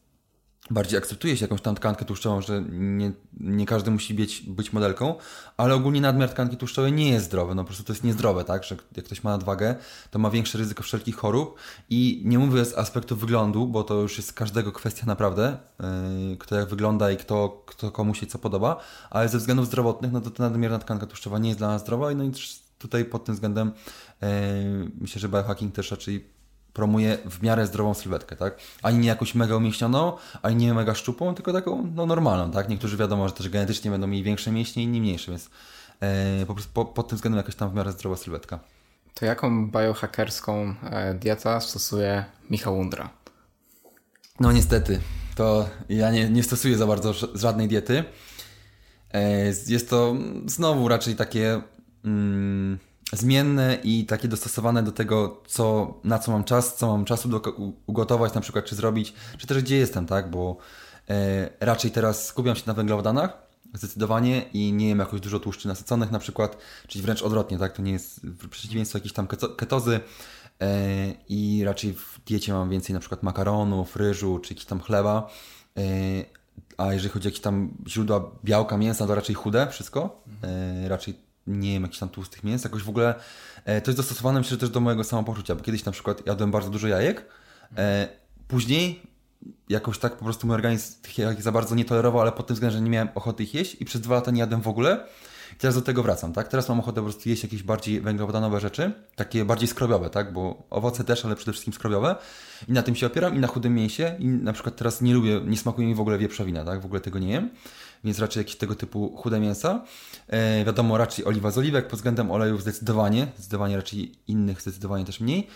bardziej akceptuje się jakąś tam tkankę tłuszczową, że nie, nie każdy musi być, być modelką, ale ogólnie nadmiar tkanki tłuszczowej nie jest zdrowy, no po prostu to jest niezdrowe, tak, że jak ktoś ma nadwagę, to ma większe ryzyko wszelkich chorób i nie mówię z aspektu wyglądu, bo to już jest każdego kwestia naprawdę, yy, kto jak wygląda i kto, kto komu się co podoba, ale ze względów zdrowotnych, no to ta nadmierna tkanka tłuszczowa nie jest dla nas zdrowa i no i tutaj pod tym względem yy, myślę, że biohacking też raczej promuje w miarę zdrową sylwetkę, tak? Ani nie jakąś mega umieśnioną, ani nie mega szczupłą, tylko taką no, normalną, tak? Niektórzy wiadomo, że też genetycznie będą mieli większe mięśnie, inni mniejsze, więc e, po prostu po, pod tym względem jakaś tam w miarę zdrowa sylwetka. To jaką biohackerską e, dietę stosuje Michał Undra? No niestety, to ja nie, nie stosuję za bardzo żadnej diety. E, jest to znowu raczej takie... Mm, zmienne i takie dostosowane do tego, co, na co mam czas, co mam czasu do, ugotować na przykład, czy zrobić, czy też gdzie jestem, tak, bo e, raczej teraz skupiam się na węglowodanach, zdecydowanie i nie jem jakoś dużo tłuszczy nasyconych na przykład, czyli wręcz odwrotnie, tak, to nie jest w przeciwieństwie jakieś tam ketozy e, i raczej w diecie mam więcej na przykład makaronów, ryżu, czy jakiś tam chleba, e, a jeżeli chodzi o jakieś tam źródła białka, mięsa, to raczej chude wszystko, e, raczej nie wiem, jakichś tam tłustych mięs, jakoś w ogóle e, to jest dostosowane myślę też do mojego samopoczucia, bo kiedyś na przykład jadłem bardzo dużo jajek, e, później jakoś tak po prostu mój organizm tych jajek za bardzo nie tolerował, ale pod tym względem, że nie miałem ochoty ich jeść i przez dwa lata nie jadłem w ogóle. I teraz do tego wracam, tak? Teraz mam ochotę po prostu jeść jakieś bardziej węglowodanowe rzeczy, takie bardziej skrobiowe, tak? Bo owoce też, ale przede wszystkim skrobiowe. I na tym się opieram i na chudym mięsie. I na przykład teraz nie lubię, nie smakuje mi w ogóle wieprzowina, tak? W ogóle tego nie jem więc raczej jakieś tego typu chude mięsa. E, wiadomo, raczej oliwa z oliwek, pod względem olejów zdecydowanie, zdecydowanie raczej innych zdecydowanie też mniej.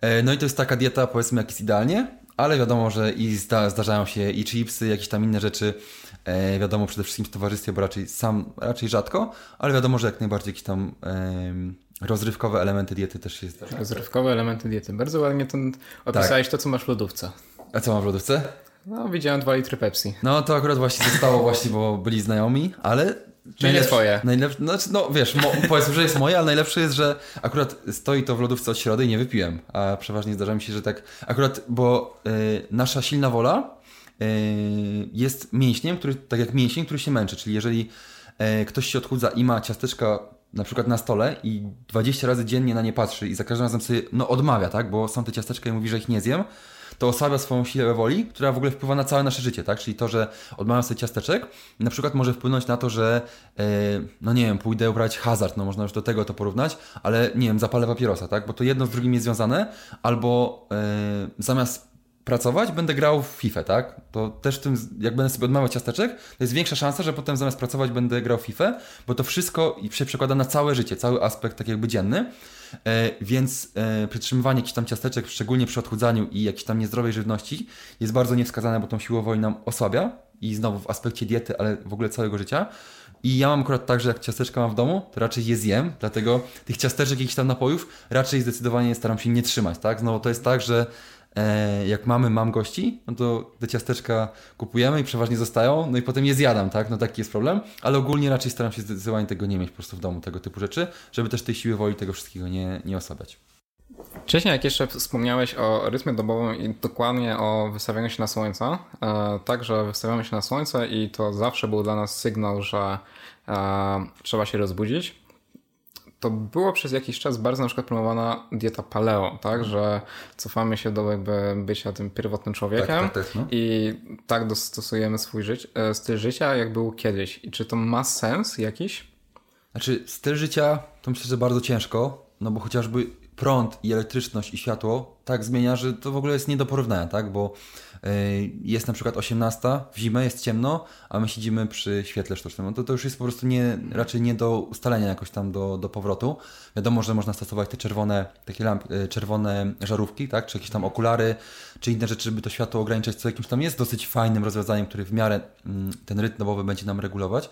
E, no i to jest taka dieta, powiedzmy, jak jest idealnie, ale wiadomo, że i zda, zdarzają się i chipsy, jakieś tam inne rzeczy, e, wiadomo, przede wszystkim w towarzystwie, bo raczej sam, raczej rzadko, ale wiadomo, że jak najbardziej jakieś tam rozrywkowe elementy diety też się zdarzają. Rozrywkowe elementy diety. Bardzo ładnie ten opisałeś tak. to, co masz w lodówce. A co mam w lodówce? No, widziałem dwa litry Pepsi. No, to akurat właśnie zostało właśnie, bo byli znajomi, ale... Czyli nie twoje. Najlepsze, znaczy, no wiesz, mo, powiedzmy, że jest moje, ale najlepsze jest, że akurat stoi to w lodówce od środy i nie wypiłem. A przeważnie zdarza mi się, że tak akurat, bo y, nasza silna wola y, jest mięśniem, który, tak jak mięsień, który się męczy. Czyli jeżeli y, ktoś się odchudza i ma ciasteczka na przykład na stole i 20 razy dziennie na nie patrzy i za każdym razem sobie no, odmawia, tak? Bo są te ciasteczka i mówi, że ich nie zjem, to osłabia swoją siłę woli, która w ogóle wpływa na całe nasze życie, tak? Czyli to, że odmawiam sobie ciasteczek, na przykład może wpłynąć na to, że e, no nie wiem, pójdę ubrać hazard, no można już do tego to porównać, ale nie wiem, zapalę papierosa, tak? Bo to jedno z drugim jest związane, albo e, zamiast pracować, będę grał w FIFA, tak? To też tym, jak będę sobie odmawiał ciasteczek, to jest większa szansa, że potem zamiast pracować będę grał w FIFA, bo to wszystko się przekłada na całe życie, cały aspekt tak jakby dzienny. E, więc e, przytrzymywanie jakichś tam ciasteczek, szczególnie przy odchudzaniu i jakiejś tam niezdrowej żywności, jest bardzo niewskazane, bo tą siłę woli nam osłabia i znowu w aspekcie diety, ale w ogóle całego życia. I ja mam akurat tak, że jak ciasteczka mam w domu, to raczej je zjem, dlatego tych ciasteczek, jakichś tam napojów, raczej zdecydowanie staram się nie trzymać, tak? Znowu to jest tak, że jak mamy, mam gości, no to te ciasteczka kupujemy i przeważnie zostają, no i potem je zjadam, tak? No taki jest problem, ale ogólnie raczej staram się zdecydowanie tego nie mieć po prostu w domu, tego typu rzeczy, żeby też tej siły woli tego wszystkiego nie, nie osłabiać. Wcześniej, jak jeszcze wspomniałeś o rytmie dobowym i dokładnie o wystawianiu się na słońce, e, także wystawiamy się na słońce i to zawsze był dla nas sygnał, że e, trzeba się rozbudzić. To było przez jakiś czas bardzo na przykład promowana dieta paleo, tak, że cofamy się do jakby bycia tym pierwotnym człowiekiem Tak, tak, tak, no. i tak dostosujemy swój żyć, e, styl życia, jak był kiedyś. I czy to ma sens jakiś? Znaczy, styl życia to myślę, że bardzo ciężko, no bo chociażby prąd i elektryczność i światło tak zmienia, że to w ogóle jest nie do porównania, tak? Bo jest na przykład 18 w zimę, jest ciemno, a my siedzimy przy świetle sztucznym. No to, to już jest po prostu nie, raczej nie do ustalenia jakoś tam do, do powrotu. Wiadomo, że można stosować te czerwone, takie lamp, yy, czerwone żarówki, tak? Czy jakieś tam okulary, czy inne rzeczy, żeby to światło ograniczać, co jakimś tam jest dosyć fajnym rozwiązaniem, który w miarę yy, ten rytm dobowy będzie nam regulować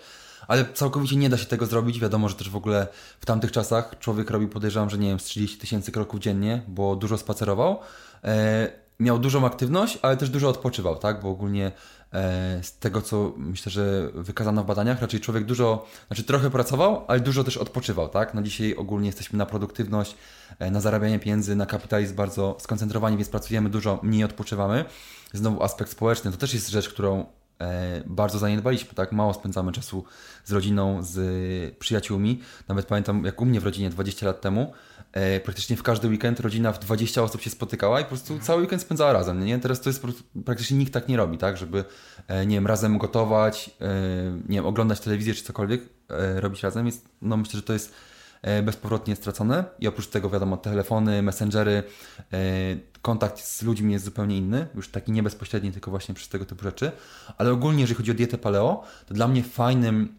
ale całkowicie nie da się tego zrobić. Wiadomo, że też w ogóle w tamtych czasach człowiek robił, podejrzewam, że nie wiem, z 30 tysięcy kroków dziennie, bo dużo spacerował. Miał dużą aktywność, ale też dużo odpoczywał, tak? Bo ogólnie e, z tego, co myślę, że wykazano w badaniach, raczej człowiek dużo, znaczy trochę pracował, ale dużo też odpoczywał, tak? No dzisiaj ogólnie jesteśmy na produktywność, e, na zarabianie pieniędzy, na kapitalizm bardzo skoncentrowani, więc pracujemy dużo, mniej odpoczywamy. Znowu aspekt społeczny, to też jest rzecz, którą E, bardzo zaniedbaliśmy, tak? Mało spędzamy czasu z rodziną, z przyjaciółmi. Nawet pamiętam, jak u mnie w rodzinie 20 lat temu, e, praktycznie w każdy weekend rodzina w 20 osób się spotykała i po prostu cały weekend spędzała razem, nie? Teraz to jest praktycznie nikt tak nie robi, tak? Żeby, e, nie wiem, razem gotować, nie wiem, oglądać telewizję czy cokolwiek robić razem, jest, no myślę, że to jest bezpowrotnie stracone i oprócz tego wiadomo telefony, messengery, kontakt z ludźmi jest zupełnie inny, już taki nie bezpośredni, tylko właśnie przez tego typu rzeczy. Ale ogólnie, jeżeli chodzi o dietę paleo, to dla mnie fajnym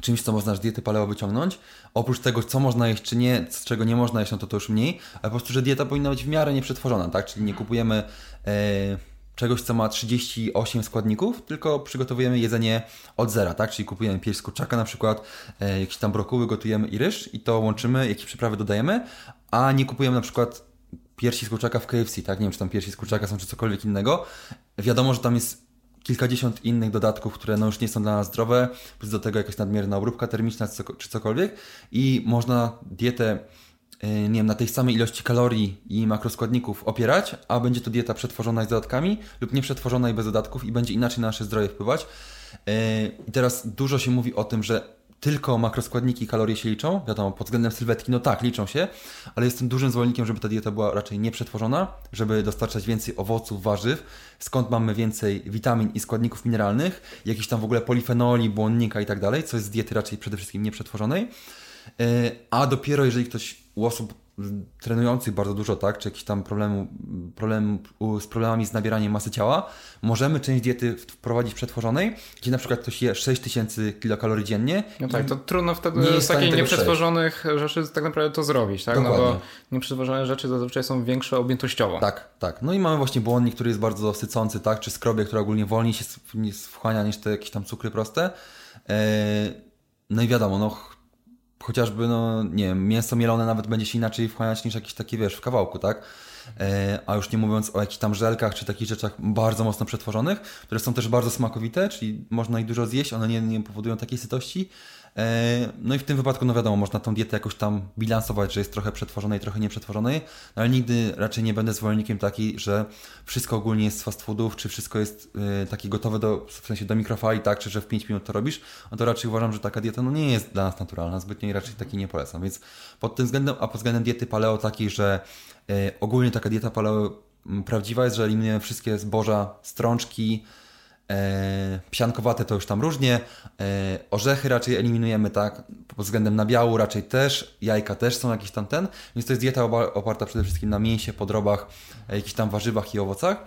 czymś, co można z diety paleo wyciągnąć, oprócz tego, co można jeść, czy nie, z czego nie można jeść, no to to już mniej, ale po prostu, że dieta powinna być w miarę nieprzetworzona, tak? Czyli nie kupujemy e, czegoś, co ma 38 składników, tylko przygotowujemy jedzenie od zera, tak? Czyli kupujemy pierś z kurczaka na przykład, e, jakieś tam brokuły, gotujemy i ryż i to łączymy, jakieś przyprawy dodajemy, a nie kupujemy na przykład piersi z kurczaka w KFC, tak? Nie wiem, czy tam piersi z kurczaka są, czy cokolwiek innego. Wiadomo, że tam jest kilkadziesiąt innych dodatków, które no już nie są dla nas zdrowe, plus do tego jakaś nadmierna obróbka termiczna czy cokolwiek i można dietę y, nie wiem, na tej samej ilości kalorii i makroskładników opierać, a będzie to dieta przetworzona z dodatkami lub nieprzetworzona i bez dodatków i będzie inaczej na nasze zdrowie wpływać. Y, I teraz dużo się mówi o tym, że tylko makroskładniki kalorie się liczą, wiadomo, pod względem sylwetki, no tak, liczą się, ale jestem dużym zwolennikiem, żeby ta dieta była raczej nieprzetworzona, żeby dostarczać więcej owoców, warzyw, skąd mamy więcej witamin i składników mineralnych, jakichś tam w ogóle polifenoli, błonnika i tak dalej, co jest z diety raczej przede wszystkim nieprzetworzonej. E, a dopiero jeżeli ktoś u osób trenujących bardzo dużo, tak, czy jakiś tam problemu, problem z problemami z nabieraniem masy ciała, możemy część diety wprowadzić przetworzonej, gdzie na przykład ktoś je 6000 kilokalorii dziennie. No tak, to trudno wtedy z takich nieprzetworzonych rzeczy tak naprawdę to zrobić, tak? Dokładnie. No bo nieprzetworzone rzeczy zazwyczaj są większe objętościowo. Tak, tak. No i mamy właśnie błonnik, który jest bardzo sycący, tak, czy skrobie, która ogólnie wolniej się wchłania niż te jakieś tam cukry proste. E, no i wiadomo, no chociażby, no nie wiem, mięso mielone nawet będzie się inaczej wchłaniać niż jakieś takie, wiesz, w kawałku, tak? E, a już nie mówiąc o jakichś tam żelkach czy takich rzeczach bardzo mocno przetworzonych, które są też bardzo smakowite, czyli można ich dużo zjeść, one nie, nie powodują takiej sytości, no i w tym wypadku, no wiadomo, można tą dietę jakoś tam bilansować, że jest trochę przetworzonej, trochę nieprzetworzonej, no ale nigdy raczej nie będę zwolennikiem taki, że wszystko ogólnie jest z fast foodów, czy wszystko jest y, takie gotowe do, w sensie do mikrofali, tak, czy że w 5 minut to robisz, no to raczej uważam, że taka dieta no nie jest dla nas naturalna, zbytnio i raczej takiej nie polecam, więc pod tym względem, a pod względem diety paleo takiej, że y, ogólnie taka dieta paleo prawdziwa jest, że eliminujemy wszystkie zboża, strączki, e, psiankowate to już tam różnie, e, orzechy raczej eliminujemy, tak, pod względem nabiału raczej też, jajka też są jakieś tam ten, więc to jest dieta oparta przede wszystkim na mięsie, podrobach, e, jakichś tam warzywach i owocach.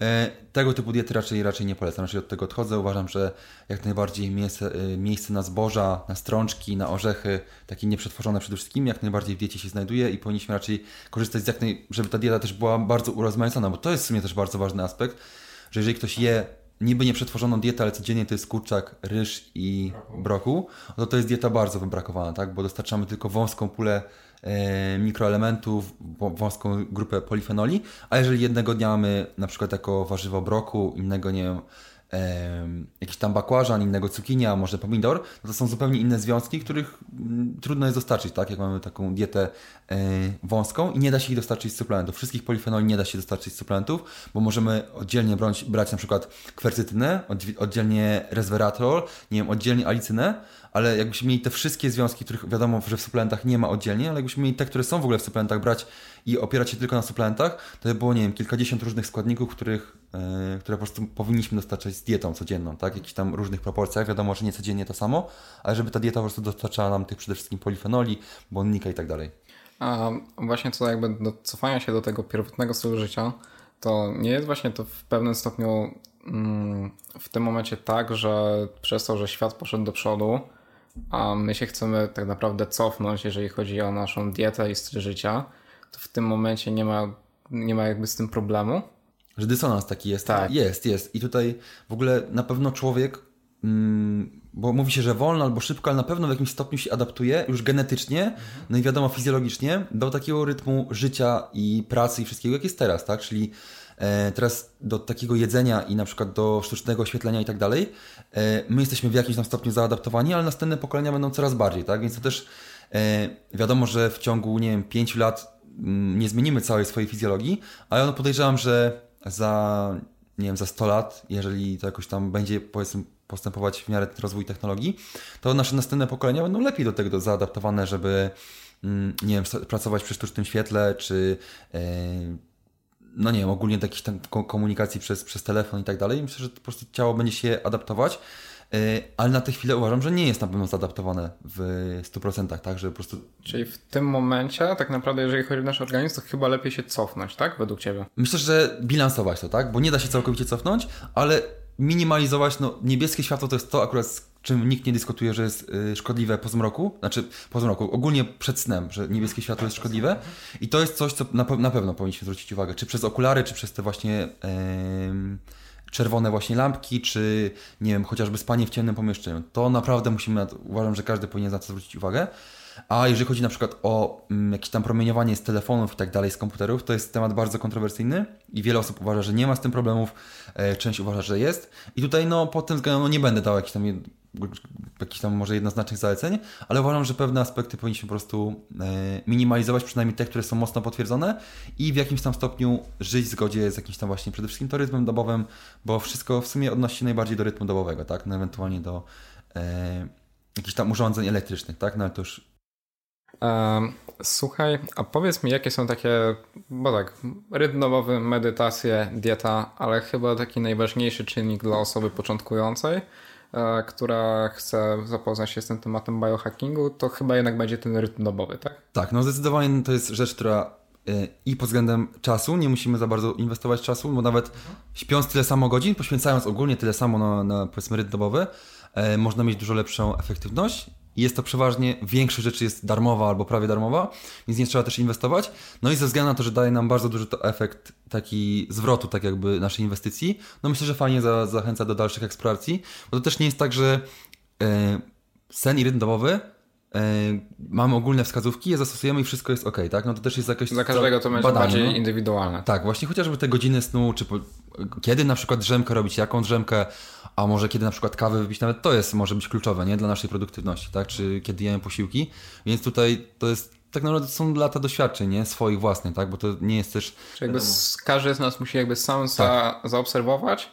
E, tego typu diety raczej, raczej nie polecam, raczej od tego odchodzę. Uważam, że jak najbardziej miejsce, miejsce na zboża, na strączki, na orzechy, takie nieprzetworzone przede wszystkim, jak najbardziej w diecie się znajduje i powinniśmy raczej korzystać z jak naj... żeby ta dieta też była bardzo urozmaicona, bo to jest w sumie też bardzo ważny aspekt, że jeżeli ktoś je niby nieprzetworzoną dietę, ale codziennie to jest kurczak, ryż i brokuł, no to to jest dieta bardzo wybrakowana, tak? bo dostarczamy tylko wąską pulę E, mikroelementów, wąską grupę polifenoli, a jeżeli jednego dnia mamy na przykład jako warzywo broku, innego nie wiem, jakiś tam bakłażan, innego cukinia, może pomidor, no to są zupełnie inne związki, których mm, trudno jest dostarczyć, tak? Jak mamy taką dietę e, wąską i nie da się ich dostarczyć z suplementów. Wszystkich polifenoli nie da się dostarczyć z suplementów, bo możemy oddzielnie brać, brać na przykład kwercytynę, oddzielnie resveratrol, nie wiem, oddzielnie alicynę, ale jakbyśmy mieli te wszystkie związki, których wiadomo, że w suplementach nie ma oddzielnie, ale jakbyśmy mieli te, które są w ogóle w suplementach brać i opierać się tylko na suplementach, to by było, nie wiem, kilkadziesiąt różnych składników, których, yy, które po prostu powinniśmy dostarczać z dietą codzienną, tak? Jakichś tam różnych proporcjach, wiadomo, że nie codziennie to samo, ale żeby ta dieta po prostu dostarczała nam tych przede wszystkim polifenoli, błonnika i tak dalej. A właśnie co jakby do cofania się do tego pierwotnego stylu życia, to nie jest właśnie to w pewnym stopniu mm, w tym momencie tak, że przez to, że świat poszedł do przodu, a my się chcemy tak naprawdę cofnąć, jeżeli chodzi o naszą dietę i styl życia, to w tym momencie nie ma, nie ma jakby z tym problemu. Że dysonans taki jest. Tak. Jest, jest. I tutaj w ogóle na pewno człowiek, mm, bo mówi się, że wolno albo szybko, ale na pewno w jakimś stopniu się adaptuje już genetycznie, mhm. no i wiadomo fizjologicznie, do takiego rytmu życia i pracy i wszystkiego, jak jest teraz, tak? Czyli teraz do takiego jedzenia i na przykład do sztucznego oświetlenia i tak dalej, e, my jesteśmy w jakimś tam stopniu zaadaptowani, ale następne pokolenia będą coraz bardziej, tak? Więc to też e, wiadomo, że w ciągu, nie wiem, pięciu lat mm, nie zmienimy całej swojej fizjologii, ale no podejrzewam, że za, nie wiem, za 100 lat, jeżeli to jakoś tam będzie, powiedzmy, postępować w miarę rozwój technologii, to nasze następne pokolenia będą lepiej do tego zaadaptowane, żeby mm, nie wiem, pracować przy sztucznym świetle, czy no nie wiem, ogólnie tam komunikacji przez, przez telefon i tak dalej. Myślę, że po prostu ciało będzie się adaptować, e, ale na tę chwilę uważam, że nie jest na pewno zaadaptowane w 100%, tak, że po prostu... Czyli w tym momencie, tak naprawdę, jeżeli chodzi o nasz organizm, to chyba lepiej się cofnąć, tak, według Ciebie? Myślę, że bilansować to, tak, bo nie da się całkowicie cofnąć, ale minimalizować, no niebieskie światło to jest to akurat czym nikt nie dyskutuje, że jest y, szkodliwe po zmroku, znaczy po zmroku, ogólnie przed snem, że niebieskie światło jest szkodliwe i to jest coś, co na, na pewno powinniśmy zwrócić uwagę, czy przez okulary, czy przez te właśnie yy, czerwone właśnie lampki, czy nie wiem, chociażby spanie w ciemnym pomieszczeniu. To naprawdę musimy, uważam, że każdy powinien na to zwrócić uwagę. A jeżeli chodzi na przykład o mm, jakieś tam promieniowanie z telefonów i tak dalej, z komputerów, to jest temat bardzo kontrowersyjny i wiele osób uważa, że nie ma z tym problemów, e, część uważa, że jest. I tutaj no pod tym względem no, nie będę dał jakichś tam jakichś tam może jednoznacznych zaleceń, ale uważam, że pewne aspekty powinniśmy po prostu e, minimalizować, przynajmniej te, które są mocno potwierdzone i w jakimś tam stopniu żyć w zgodzie z jakimś tam właśnie przede wszystkim to dobowym, bo wszystko w sumie odnosi się najbardziej do rytmu dobowego, tak? No ewentualnie do e, jakichś tam urządzeń elektrycznych, tak? No ale to już Słuchaj, a powiedz mi, jakie są takie, bo tak, rytm dobowy, medytacje, dieta, ale chyba taki najważniejszy czynnik dla osoby początkującej, e, która chce zapoznać się z tym tematem biohackingu, to chyba jednak będzie ten rytm dobowy, tak? Tak, no zdecydowanie to jest rzecz, która e, i pod względem czasu, nie musimy za bardzo inwestować czasu, bo nawet śpiąc tyle samo godzin, poświęcając ogólnie tyle samo na, na powiedzmy rytm dobowy, e, można mieć dużo lepszą efektywność i jest to przeważnie, większość rzeczy jest darmowa albo prawie darmowa, więc nie trzeba też inwestować. No i ze względu na to, że daje nam bardzo duży to efekt taki zwrotu, tak jakby naszej inwestycji, no myślę, że fajnie za, zachęca do dalszych eksploracji, bo to też nie jest tak, że e, sen i rytm domowy mamy ogólne wskazówki, je zastosujemy i wszystko jest ok, tak? No to też jest jakieś Dla każdego to będzie bardziej no. indywidualne. Tak, właśnie chociażby te godziny snu, czy po, kiedy na przykład drzemkę robić, jaką drzemkę, a może kiedy na przykład kawę wypić, nawet to jest, może być kluczowe, nie? Dla naszej produktywności, tak? Czy kiedy jemy posiłki, więc tutaj to jest tak naprawdę są lata doświadczeń, nie? Swoich własnych, tak? Bo to nie jest też... Czyli jakby każdy z nas musi jakby sam tak. za, zaobserwować, e,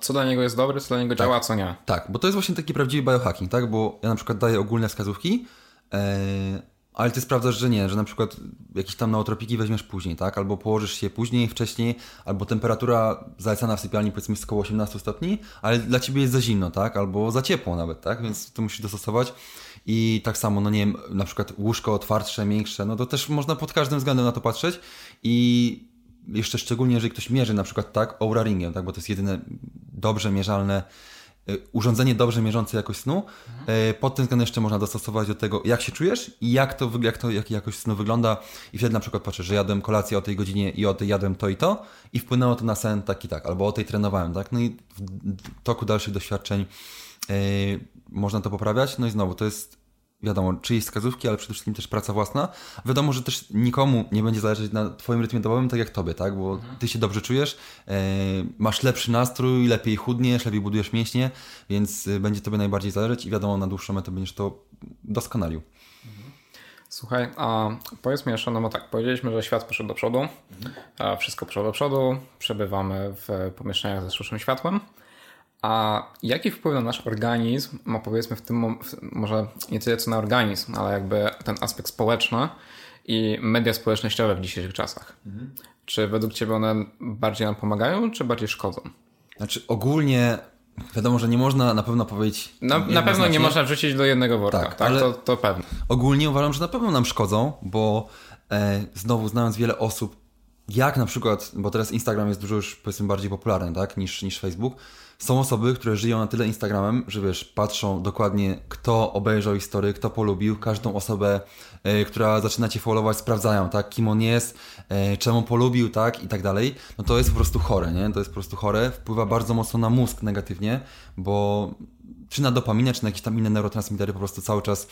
co dla niego jest dobre, co dla niego tak. działa, co nie. Tak, bo to jest właśnie taki prawdziwy biohacking, tak? Bo ja na przykład daję ogólne wskazówki, e, ale ty sprawdzasz, że nie, że na przykład jakieś tam nootropiki weźmiesz później, tak? Albo położysz się później, wcześniej, albo temperatura zalecana w sypialni powiedzmy jest około 18 stopni, ale dla ciebie jest za zimno, tak? Albo za ciepło nawet, tak? Więc to musisz dostosować. I tak samo, no nie wiem, na przykład łóżko twardsze, miększe, no to też można pod każdym względem na to patrzeć i jeszcze szczególnie, jeżeli ktoś mierzy na przykład tak Oura Ringiem, tak? Bo to jest jedyne dobrze mierzalne Y, urządzenie dobrze mierzące jakość snu. Mhm. Pod tym względem jeszcze można dostosować do tego, jak się czujesz i jak to, jak to jak jakość snu wygląda. I wtedy na przykład patrzę, że jadłem kolację o tej godzinie i o tej jadłem to i to i wpłynęło to na sen tak i tak, albo o tej trenowałem, tak? No i w toku dalszych doświadczeń yy, można to poprawiać. No i znowu, to jest wiadomo, czyjeś wskazówki, ale przede wszystkim też praca własna. Wiadomo, że też nikomu nie będzie zależeć na twoim rytmie dobowym tak jak tobie, tak? Bo mhm. ty się dobrze czujesz, e, masz lepszy nastrój, lepiej chudniesz, lepiej budujesz mięśnie, więc e, będzie tobie najbardziej zależeć i wiadomo, na dłuższą metę będziesz to doskonalił. Mhm. Słuchaj, a powiedz mi jeszcze, no bo tak, powiedzieliśmy, że świat poszedł do przodu, mhm. wszystko poszło do przodu, przebywamy w pomieszczeniach ze sztucznym światłem, a jaki wpływ na nasz organizm ma powiedzmy w tym, może nie tyle co na organizm, ale jakby ten aspekt społeczny i media społecznościowe w dzisiejszych czasach? Mhm. Czy według Ciebie one bardziej nam pomagają, czy bardziej szkodzą? Znaczy ogólnie wiadomo, że nie można na pewno powiedzieć... Na, na pewno nie można wrzucić do jednego worka, tak? tak? Ale to, to pewne. Ogólnie uważam, że na pewno nam szkodzą, bo e, znowu znając wiele osób, jak na przykład, bo teraz Instagram jest dużo już powiedzmy bardziej popularny, tak, niż, niż Facebook, są osoby, które żyją na tyle Instagramem, że wiesz, patrzą dokładnie, kto obejrzał historię, kto polubił, każdą osobę, e, która zaczyna cię followować, sprawdzają, tak, kim on jest, e, czemu polubił, tak, i tak dalej. No to jest po prostu chore, nie? To jest po prostu chore, wpływa bardzo mocno na mózg negatywnie, bo czy na dopaminę, czy na jakieś tam inne neurotransmitery, po prostu cały czas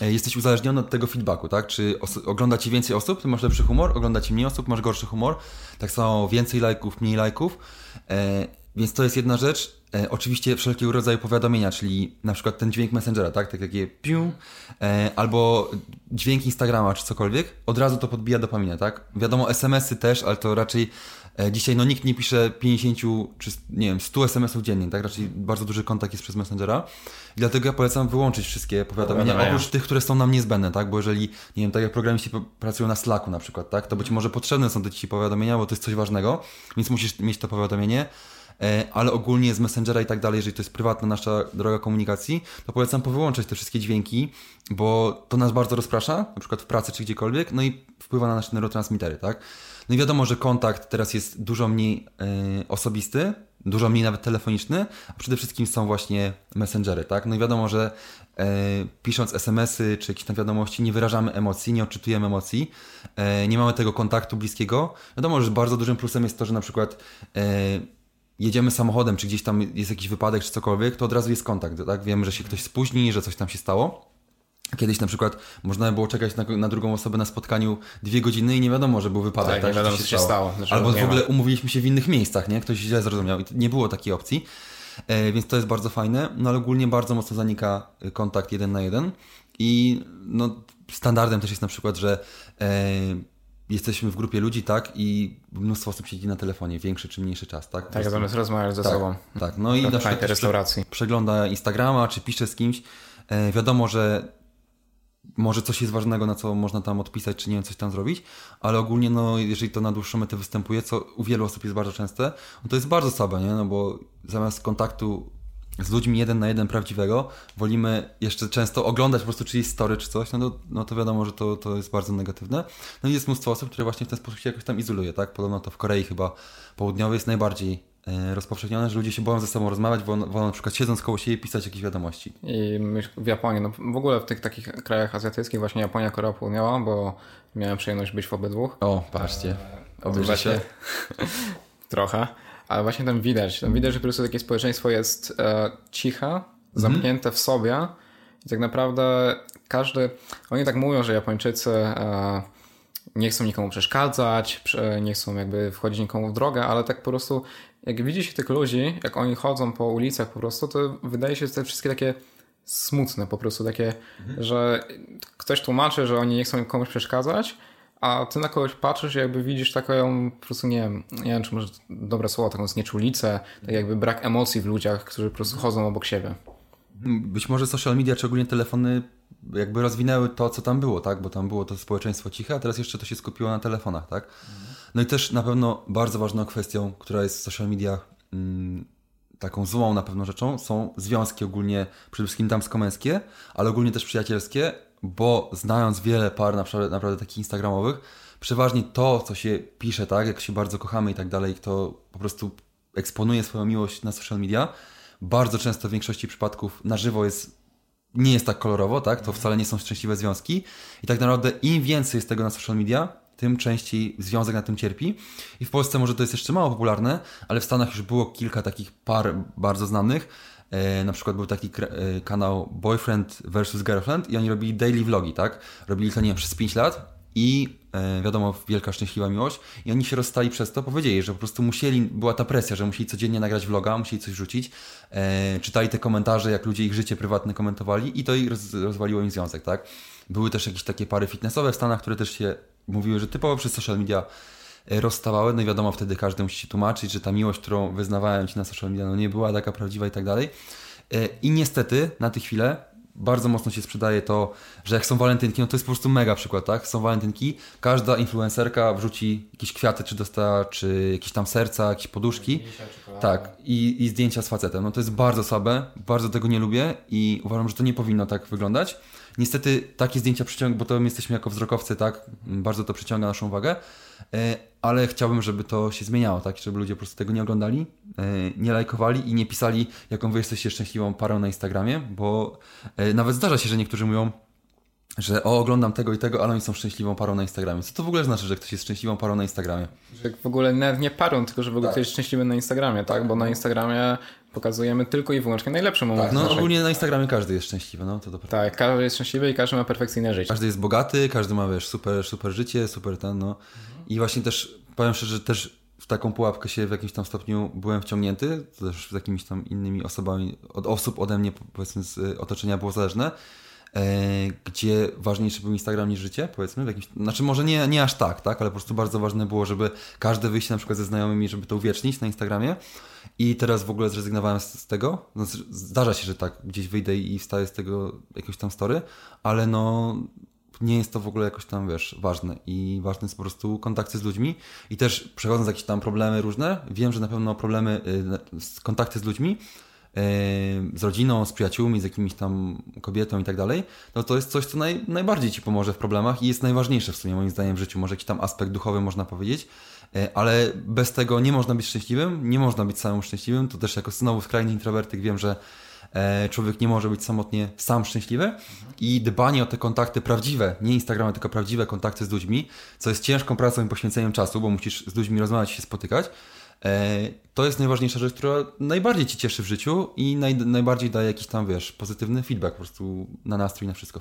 e, jesteś uzależniony od tego feedbacku, tak? Czy ogląda ci więcej osób, ty masz lepszy humor, ogląda ci mniej osób, masz gorszy humor, tak samo więcej lajków, mniej lajków. Więc to jest jedna rzecz. E, oczywiście wszelkiego rodzaju powiadomienia, czyli na przykład ten dźwięk Messengera, tak? Tak takie piu, e, albo dźwięk Instagrama, czy cokolwiek, od razu to podbija dopaminę, tak? Wiadomo, SMS-y też, ale to raczej e, dzisiaj no nikt nie pisze 50 czy nie wiem, 100 SMS-ów dziennie, tak? Raczej bardzo duży kontakt jest przez Messengera. I dlatego ja polecam wyłączyć wszystkie powiadomienia, powiadomienia, oprócz tych, które są nam niezbędne, tak? Bo jeżeli, nie wiem, tak jak programiści pracują na Slacku na przykład, tak? To być może potrzebne są te ci powiadomienia, bo to jest coś ważnego, więc musisz mieć to powiadomienie. E, ale ogólnie z Messengera i tak dalej, jeżeli to jest prywatna nasza droga komunikacji, to polecam powyłączać te wszystkie dźwięki, bo to nas bardzo rozprasza, na przykład w pracy czy gdziekolwiek, no i wpływa na nasze neurotransmitery, tak? No i wiadomo, że kontakt teraz jest dużo mniej y, osobisty, dużo mniej nawet telefoniczny, a przede wszystkim są właśnie messengery, tak? No i wiadomo, że e, pisząc SMS-y czy jakieś tam wiadomości nie wyrażamy emocji, nie odczytujemy emocji, e, nie mamy tego kontaktu bliskiego. Wiadomo, że bardzo dużym plusem jest to, że na przykład e, jedziemy samochodem, czy gdzieś tam jest jakiś wypadek, czy cokolwiek, to od razu jest kontakt, tak? Wiemy, że się ktoś spóźni, że coś tam się stało. Kiedyś na przykład można było czekać na, na, drugą osobę na spotkaniu dwie godziny i nie wiadomo, że był wypadek. Tak, tak nie wiadomo, co się stało. stało. Znaczy, Albo w ogóle ma. umówiliśmy się w innych miejscach, nie? Ktoś źle zrozumiał i nie było takiej opcji. E, więc to jest bardzo fajne, no ale ogólnie bardzo mocno zanika kontakt jeden na jeden i no, standardem też jest na przykład, że e, jesteśmy w grupie ludzi, tak, i mnóstwo osób siedzi na telefonie, większy czy mniejszy czas, tak? Tak, zamiast rozmawiać ze tak, sobą. Tak, no i na przykład restauracji. przegląda Instagrama, czy pisze z kimś. E, wiadomo, że może coś jest ważnego, na co można tam odpisać, czy nie wiem, coś tam zrobić, ale ogólnie, no, jeżeli to na dłuższą metę występuje, co u wielu osób jest bardzo częste, no to jest bardzo słabe, nie? No bo zamiast kontaktu z ludźmi jeden na jeden prawdziwego, wolimy jeszcze często oglądać po prostu czyjeś story czy coś, no to, no to wiadomo, że to, to jest bardzo negatywne. No i jest mnóstwo osób, które właśnie w ten sposób się jakoś tam izoluje, tak? Podobno to w Korei chyba południowej jest najbardziej e, rozpowszechnione, że ludzie się boją ze sobą rozmawiać, wolą, wolą na przykład siedząc koło siebie pisać jakieś wiadomości. I w Japonii, no w ogóle w tych takich krajach azjatyckich, właśnie Japonia, Korea Południowa, bo miałem przyjemność być w obydwu. O, patrzcie, obejrzyj się. [laughs] Trochę. Ale właśnie tam widać, tam widać, że po prostu takie społeczeństwo jest e, ciche, mhm. zamknięte w sobie i tak naprawdę każdy, oni tak mówią, że Japończycy e, nie chcą nikomu przeszkadzać, nie chcą jakby wchodzić nikomu w drogę, ale tak po prostu jak widzi się tych ludzi, jak oni chodzą po ulicach po prostu, to wydaje się, że te wszystkie takie smutne po prostu, takie, mhm. że ktoś tłumaczy, że oni nie chcą komuś przeszkadzać, a ty na kogoś patrzysz i jakby widzisz taką po prostu, nie wiem, nie wiem czy może dobre słowo, taką znieczulicę, tak jakby brak emocji w ludziach, którzy po prostu chodzą obok siebie. Być może social media, szczególnie telefony, jakby rozwinęły to, co tam było, tak? Bo tam było to społeczeństwo ciche, a teraz jeszcze to się skupiło na telefonach, tak? No i też na pewno bardzo ważną kwestią, która jest w social mediach mm, taką złą na pewno rzeczą, są związki ogólnie, przede wszystkim damsko-męskie, ale ogólnie też przyjacielskie, bo znając wiele par naprawdę, naprawdę takich instagramowych, przeważnie to, co się pisze, tak, jak się bardzo kochamy i tak dalej, kto po prostu eksponuje swoją miłość na social media, bardzo często w większości przypadków na żywo jest nie jest tak kolorowo, tak? To wcale nie są szczęśliwe związki. I tak naprawdę im więcej jest tego na social media, tym częściej związek na tym cierpi. I w Polsce może to jest jeszcze mało popularne, ale w Stanach już było kilka takich par bardzo znanych. E, na przykład był taki e, kanał Boyfriend vs. Girlfriend i oni robili daily vlogi, tak? Robili to, nie wiem, przez 5 lat i e, wiadomo, wielka szczęśliwa miłość. I oni się rozstali przez to, powiedzieli, że po prostu musieli, była ta presja, że musieli codziennie nagrać vloga, musieli coś rzucić. Czytali te komentarze, jak ludzie ich życie prywatne komentowali i to ich roz, rozwaliło im związek, tak? Były też jakieś takie pary fitnessowe w Stanach, które też się mówiły, że typowo przez social media rozstawały, no i wiadomo, wtedy każdy musi się tłumaczyć, że ta miłość, którą wyznawałem ci na social media, no nie była taka prawdziwa i tak dalej. E, I niestety na tę chwilę bardzo mocno się sprzedaje to, że jak są walentynki, no to jest po prostu mega przykład, tak? Są walentynki, każda influencerka wrzuci jakieś kwiaty, czy dosta, czy jakieś tam serca, jakieś poduszki. Tak, i, i zdjęcia z facetem. No to jest bardzo słabe, bardzo tego nie lubię i uważam, że to nie powinno tak wyglądać. Niestety takie zdjęcia przyciąga, bo to my jesteśmy jako wzrokowcy, tak? Bardzo to przyciąga naszą uwagę, ale chciałbym, żeby to się zmieniało, tak? Żeby ludzie po prostu tego nie oglądali, e, nie lajkowali i nie pisali, jaką wy jesteście szczęśliwą parą na Instagramie, bo e, nawet zdarza się, że niektórzy mówią, że o, oglądam tego i tego, ale oni są szczęśliwą parą na Instagramie. Co to w ogóle znaczy, że ktoś jest szczęśliwą parą na Instagramie? Że w ogóle nawet nie parą, tylko że w ogóle tak. ktoś jest szczęśliwy na Instagramie, tak? Bo na Instagramie pokazujemy tylko i wyłącznie najlepsze momenty. Tak, no naszej... ogólnie na Instagramie każdy jest szczęśliwy, no to to Tak, każdy jest szczęśliwy i każdy ma perfekcyjne życie. Każdy jest bogaty, każdy ma, wiesz, super, super życie, super ten, no. Mhm. I właśnie też, powiem szczerze, że też w taką pułapkę się w jakimś tam stopniu byłem wciągnięty, też z jakimiś tam innymi osobami, od osób ode mnie, powiedzmy, z otoczenia było zależne, gdzie ważniejszy był Instagram niż życie, powiedzmy, w jakimś, znaczy może nie, nie aż tak, tak, ale po prostu bardzo ważne było, żeby każde wyjście na przykład ze znajomymi, żeby to uwiecznić na Instagramie. I teraz w ogóle zrezygnowałem z, z tego. Znaczy, zdarza się, że tak gdzieś wyjdę i wstaję z tego jakiegoś tam story, ale no nie jest to w ogóle jakoś tam, wiesz, ważne. I ważne jest po prostu kontakty z ludźmi. I też przechodząc jakieś tam problemy różne, wiem, że na pewno problemy, y, kontakty z ludźmi, z rodziną, z przyjaciółmi, z jakimiś tam kobietą i tak dalej, no to jest coś, co naj, najbardziej Ci pomoże w problemach i jest najważniejsze w sumie moim zdaniem w życiu, może jakiś tam aspekt duchowy można powiedzieć, E, ale bez tego nie można być szczęśliwym, nie można być samym szczęśliwym. To też jako znowu skrajny introwertyk wiem, że e, człowiek nie może być samotnie sam szczęśliwy i dbanie o te kontakty prawdziwe, nie Instagramy, tylko prawdziwe kontakty z ludźmi, co jest ciężką pracą i poświęceniem czasu, bo musisz z ludźmi rozmawiać, się spotykać. E, to jest najważniejsza rzecz, która najbardziej ci cieszy w życiu i naj, najbardziej daje jakiś tam, wiesz, pozytywny feedback po prostu na nastrój, na wszystko.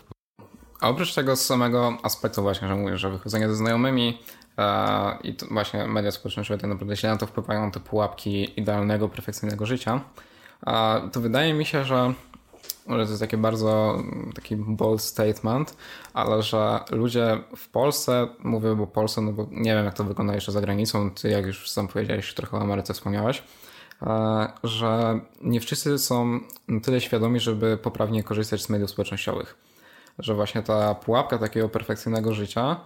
A oprócz tego samego aspektu właśnie, że mówisz, że wychodzenie ze znajomymi, E, I właśnie media społecznościowe tak naprawdę źle na to wpływają, te pułapki idealnego, perfekcyjnego życia. To wydaje mi się, że może to jest takie bardzo taki bold statement, ale że ludzie w Polsce, mówię bo Polsce, no bo nie wiem jak to wygląda jeszcze za granicą, ty jak już sam powiedziałeś, trochę o Ameryce wspomniałeś, e, że nie wszyscy są na tyle świadomi, żeby poprawnie korzystać z mediów społecznościowych. Że właśnie ta pułapka takiego perfekcyjnego życia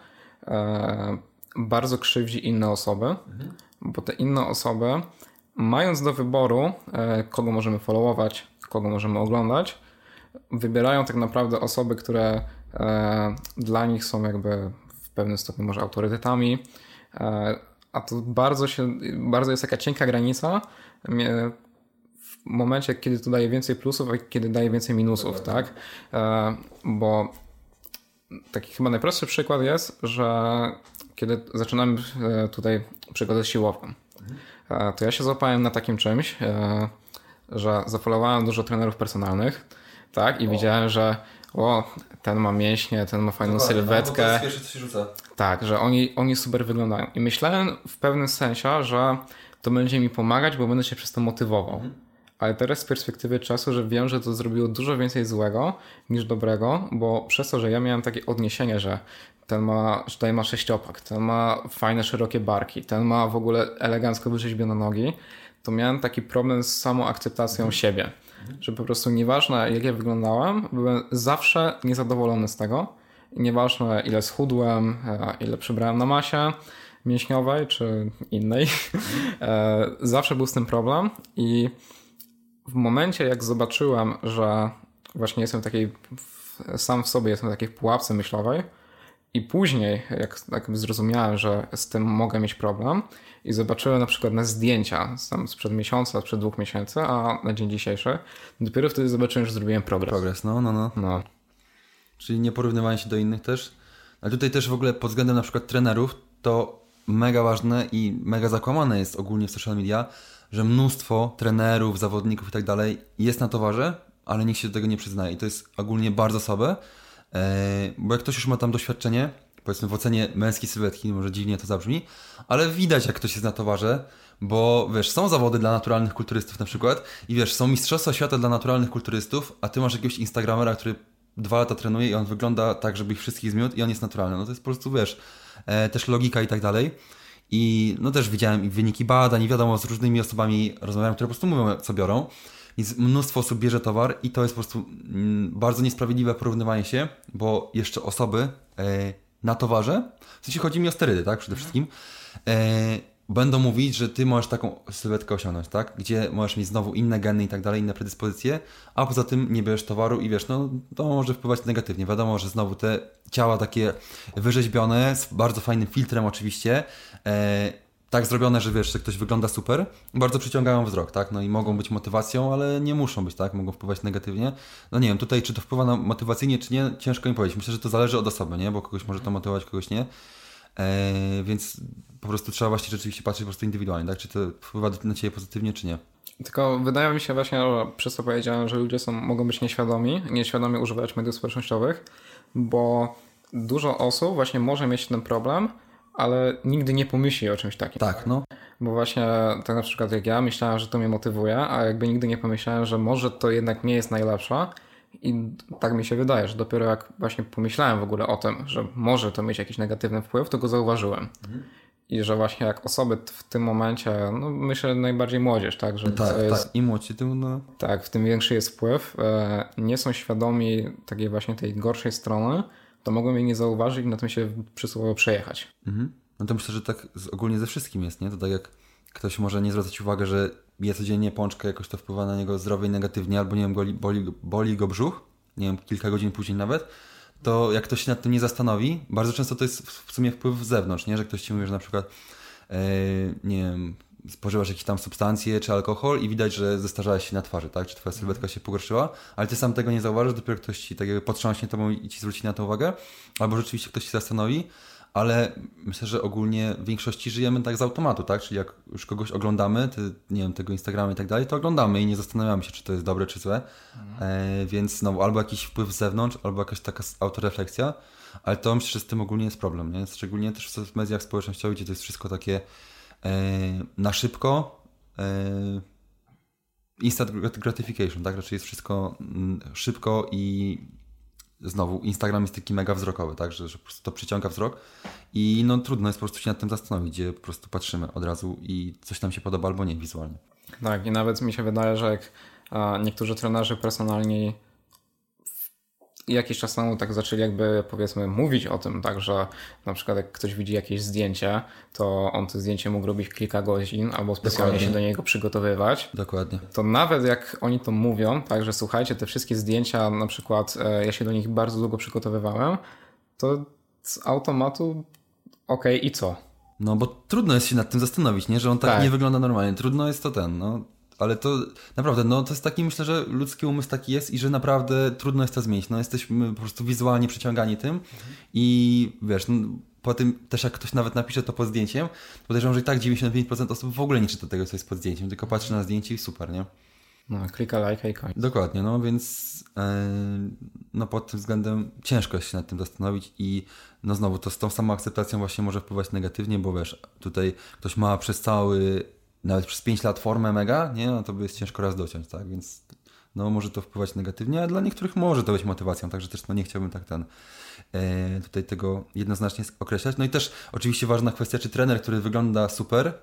e, bardzo krzywdzi inne osoby, mhm. bo te inne osoby, mając do wyboru, e, kogo możemy followować, kogo możemy oglądać, wybierają tak naprawdę osoby, które e, dla nich są jakby w pewnym stopniu może autorytetami, e, a to bardzo się, bardzo jest taka cienka granica w momencie, kiedy to daje więcej plusów, a kiedy daje więcej minusów, tak? Bo taki chyba najprostszy przykład jest, że kiedy zaczynałem e, tutaj przygodę z siłową, e, to ja się złapałem na takim czymś, e, że zafolowałem dużo trenerów personalnych, tak, i o. widziałem, że o, ten ma mięśnie, ten ma fajną Dokładnie, sylwetkę. No, to jest pierwsze, co się rzuca. Tak, że oni, oni super wyglądają. I myślałem w pewnym sensie, że to będzie mi pomagać, bo będę się przez to motywował. Mhm. Ale teraz z perspektywy czasu, że wiem, że to zrobiło dużo więcej złego niż dobrego, bo przez to, że ja miałem takie odniesienie, że ten ma, tutaj ma sześciopak, ten ma fajne, szerokie barki, ten ma w ogóle elegancko wyrzeźbione nogi, to miałem taki problem z samą akceptacją mhm. siebie. Że po prostu nieważne jak ja wyglądałem, byłem zawsze niezadowolony z tego. Nieważne ile schudłem, e, ile przybrałem na masie mięśniowej czy innej, [laughs] e, zawsze był z tym problem i w momencie jak zobaczyłem, że właśnie jestem w takiej, sam w sobie jestem w takiej pułapce myślowej, i później, jak, jak zrozumiałem, że z tym mogę mieć problem, i zobaczyłem na przykład na zdjęcia tam sprzed miesiąca, sprzed dwóch miesięcy, a na dzień dzisiejszy, dopiero wtedy zobaczyłem, że zrobiłem progres. Progres, no, no, no. no. Czyli nie porównywanie się do innych też. Ale tutaj też w ogóle pod względem na przykład trenerów, to mega ważne i mega zakłamane jest ogólnie w social media, że mnóstwo trenerów, zawodników i tak dalej jest na towarze, ale nikt się do tego nie przyznaje. I to jest ogólnie bardzo słabe, bo jak ktoś już ma tam doświadczenie, powiedzmy w ocenie męskiej sylwetki, może dziwnie to zabrzmi, ale widać jak ktoś jest na towarze, bo wiesz, są zawody dla naturalnych kulturystów na przykład i wiesz, są mistrzostwa świata dla naturalnych kulturystów, a ty masz jakiegoś instagramera, który dwa lata trenuje i on wygląda tak, żeby ich wszystkich zmiótł i on jest naturalny. No to jest po prostu, wiesz, e, też logika i tak dalej. I no też widziałem i wyniki badań, i wiadomo, z różnymi osobami rozmawiałem, które po prostu mówią, co biorą. Więc mnóstwo osób bierze towar i to jest po prostu mm, bardzo niesprawiedliwe porównywanie się, bo jeszcze osoby e, na towarze, w sensie chodzi mi o sterydy, tak, przede wszystkim, e, będą mówić, że ty możesz taką sylwetkę osiągnąć, tak? Gdzie możesz mieć znowu inne geny i tak dalej, inne predyspozycje, a poza tym nie bierzesz towaru i wiesz, no to może wpływać negatywnie. Wiadomo, że znowu te ciała takie wyrzeźbione, z bardzo fajnym filtrem oczywiście, e, tak zrobione, że wiesz, że ktoś wygląda super, bardzo przyciągają wzrok, tak? No i mogą być motywacją, ale nie muszą być, tak? Mogą wpływać negatywnie. No nie wiem, tutaj czy to wpływa na motywacyjnie, czy nie, ciężko mi powiedzieć. Myślę, że to zależy od osoby, nie? Bo kogoś może to motywować, kogoś nie. E, więc po prostu trzeba właśnie rzeczywiście patrzeć po prostu indywidualnie, tak? Czy to wpływa na Ciebie pozytywnie, czy nie. Tylko wydaje mi się właśnie, że przez to powiedziałem, że ludzie są, mogą być nieświadomi, nieświadomie używać mediów społecznościowych, bo dużo osób właśnie może mieć ten problem, ale nigdy nie pomyśli o czymś takim. Tak, no. Bo właśnie tak na przykład jak ja myślałem, że to mnie motywuje, a jakby nigdy nie pomyślałem, że może to jednak nie jest najlepsze, i tak mi się wydaje, że dopiero jak właśnie pomyślałem w ogóle o tym, że może to mieć jakiś negatywny wpływ, to go zauważyłem. Mhm. I że właśnie jak osoby w tym momencie, no myślę najbardziej młodzież, tak? Że tak, jest, tak. i młodzi tym, no. Tak, w tym większy jest wpływ. E, nie są świadomi takiej właśnie tej gorszej strony, to mogą jej nie zauważyć i na tym się przysłowo przejechać. Mhm. No to myślę, że tak ogólnie ze wszystkim jest, nie? To tak jak ktoś może nie zwracać uwagi, że je codziennie pączkę, jakoś to wpływa na niego zdrowie negatywnie, albo nie wiem, boli, boli, boli go brzuch, nie wiem, kilka godzin później nawet, to jak ktoś się nad tym nie zastanowi, bardzo często to jest w sumie wpływ z zewnątrz, nie? że ktoś ci mówi, że na przykład yy, nie wiem, spożywasz jakieś tam substancje czy alkohol i widać, że zestarzałeś się na twarzy, tak? Czy twoja sylwetka się pogorszyła, ale ty sam tego nie zauważysz, dopiero ktoś ci tak jakby potrząśnie tobą i ci zwróci na to uwagę, albo rzeczywiście ktoś się zastanowi, ale myślę, że ogólnie w większości żyjemy tak z automatu, tak? Czyli jak już kogoś oglądamy, ty, nie wiem, tego Instagrama i tak dalej, to oglądamy i nie zastanawiamy się, czy to jest dobre, czy złe. E, więc no, albo jakiś wpływ z zewnątrz, albo jakaś taka autorefleksja, ale to myślę, że z tym ogólnie jest problem, nie? Szczególnie też w mediach społecznościowych, gdzie to jest wszystko takie na szybko, e, instant gratification, tak? Raczej jest wszystko mm, szybko i znowu Instagram jest taki mega wzrokowy, tak, że, że po prostu to przyciąga wzrok i no trudno jest po prostu się nad tym zastanowić, gdzie po prostu patrzymy od razu i coś nam się podoba albo nie wizualnie. Tak i nawet mi się wydaje, że jak niektórzy trenerzy personalni jakiś czas temu tak zaczęli jakby powiedzmy mówić o tym, tak, że na przykład jak ktoś widzi jakieś zdjęcie, to on to zdjęcie mógł robić kilka godzin albo specjalnie Dokładnie. się do niego przygotowywać. Dokładnie. To nawet jak oni to mówią, tak, że słuchajcie, te wszystkie zdjęcia, na przykład e, ja się do nich bardzo długo przygotowywałem, to z automatu okej okay, i co? No bo trudno jest się nad tym zastanowić, nie? Że on tak, tak, nie wygląda normalnie. Trudno jest to ten, no ale to naprawdę, no to jest taki, myślę, że ludzki umysł taki jest i że naprawdę trudno jest to zmienić. No jesteśmy po prostu wizualnie przyciągani tym i wiesz, no, po tym też jak ktoś nawet napisze to pod zdjęciem, podejrzewam, że i tak 95% osób w ogóle nie czyta tego, co jest pod zdjęciem, tylko patrzy na zdjęcie i super, nie? No, klika lajka i koniec. Dokładnie, no więc yy, no pod tym względem ciężko jest się nad tym zastanowić i no znowu to z tą samą akceptacją właśnie może wpływać negatywnie, bo wiesz, tutaj ktoś ma przez cały nawet przez 5 lat formę mega, nie, no to by jest ciężko raz dociąć, tak, więc no może to wpływać negatywnie, ale dla niektórych może to być motywacją, także też no nie chciałbym tak ten e, tutaj tego jednoznacznie określać. No i też oczywiście ważna kwestia, czy trener, który wygląda super,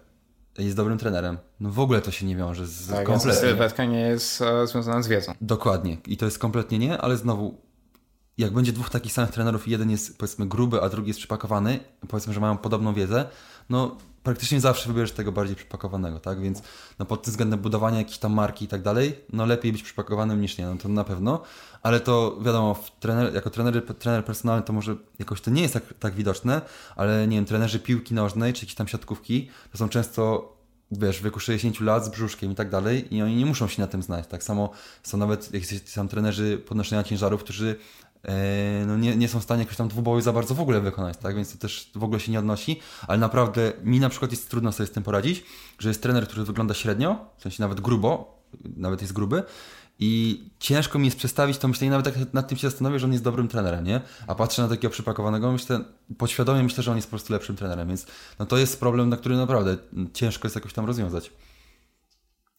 jest dobrym trenerem. No w ogóle to się nie wiąże z tak, kompletnie. Sylwetka nie jest e, związana z wiedzą. Dokładnie. I to jest kompletnie nie, ale znowu jak będzie dwóch takich samych trenerów i jeden jest powiedzmy gruby, a drugi jest przypakowany, powiedzmy, że mają podobną wiedzę, no praktycznie zawsze wybierzesz tego bardziej przypakowanego, tak? Więc no, pod tym względem budowania jakiejś tam marki i tak dalej, no lepiej być przypakowanym niż nie, no to na pewno. Ale to wiadomo, trener, jako trener, trener personalny to może jakoś to nie jest tak, tak widoczne, ale nie wiem, trenerzy piłki nożnej czy jakieś tam siatkówki to są często wiesz, w wieku 60 lat z brzuszkiem i tak dalej i oni nie muszą się na tym znać. Tak samo są nawet jakieś tam trenerzy podnoszenia ciężarów, którzy no nie, nie są w stanie jakoś tam dwuboju za bardzo w ogóle wykonać, tak? Więc to też w ogóle się nie odnosi, ale naprawdę mi na przykład jest trudno sobie z tym poradzić, że jest trener, który wygląda średnio, w sensie nawet grubo, nawet jest gruby i ciężko mi jest przestawić to myślenie, nawet jak nad tym się zastanowię, że on jest dobrym trenerem, nie? A patrzę na takiego przypakowanego, myślę, podświadomie myślę, że on jest po prostu lepszym trenerem, więc no to jest problem, na który naprawdę ciężko jest jakoś tam rozwiązać.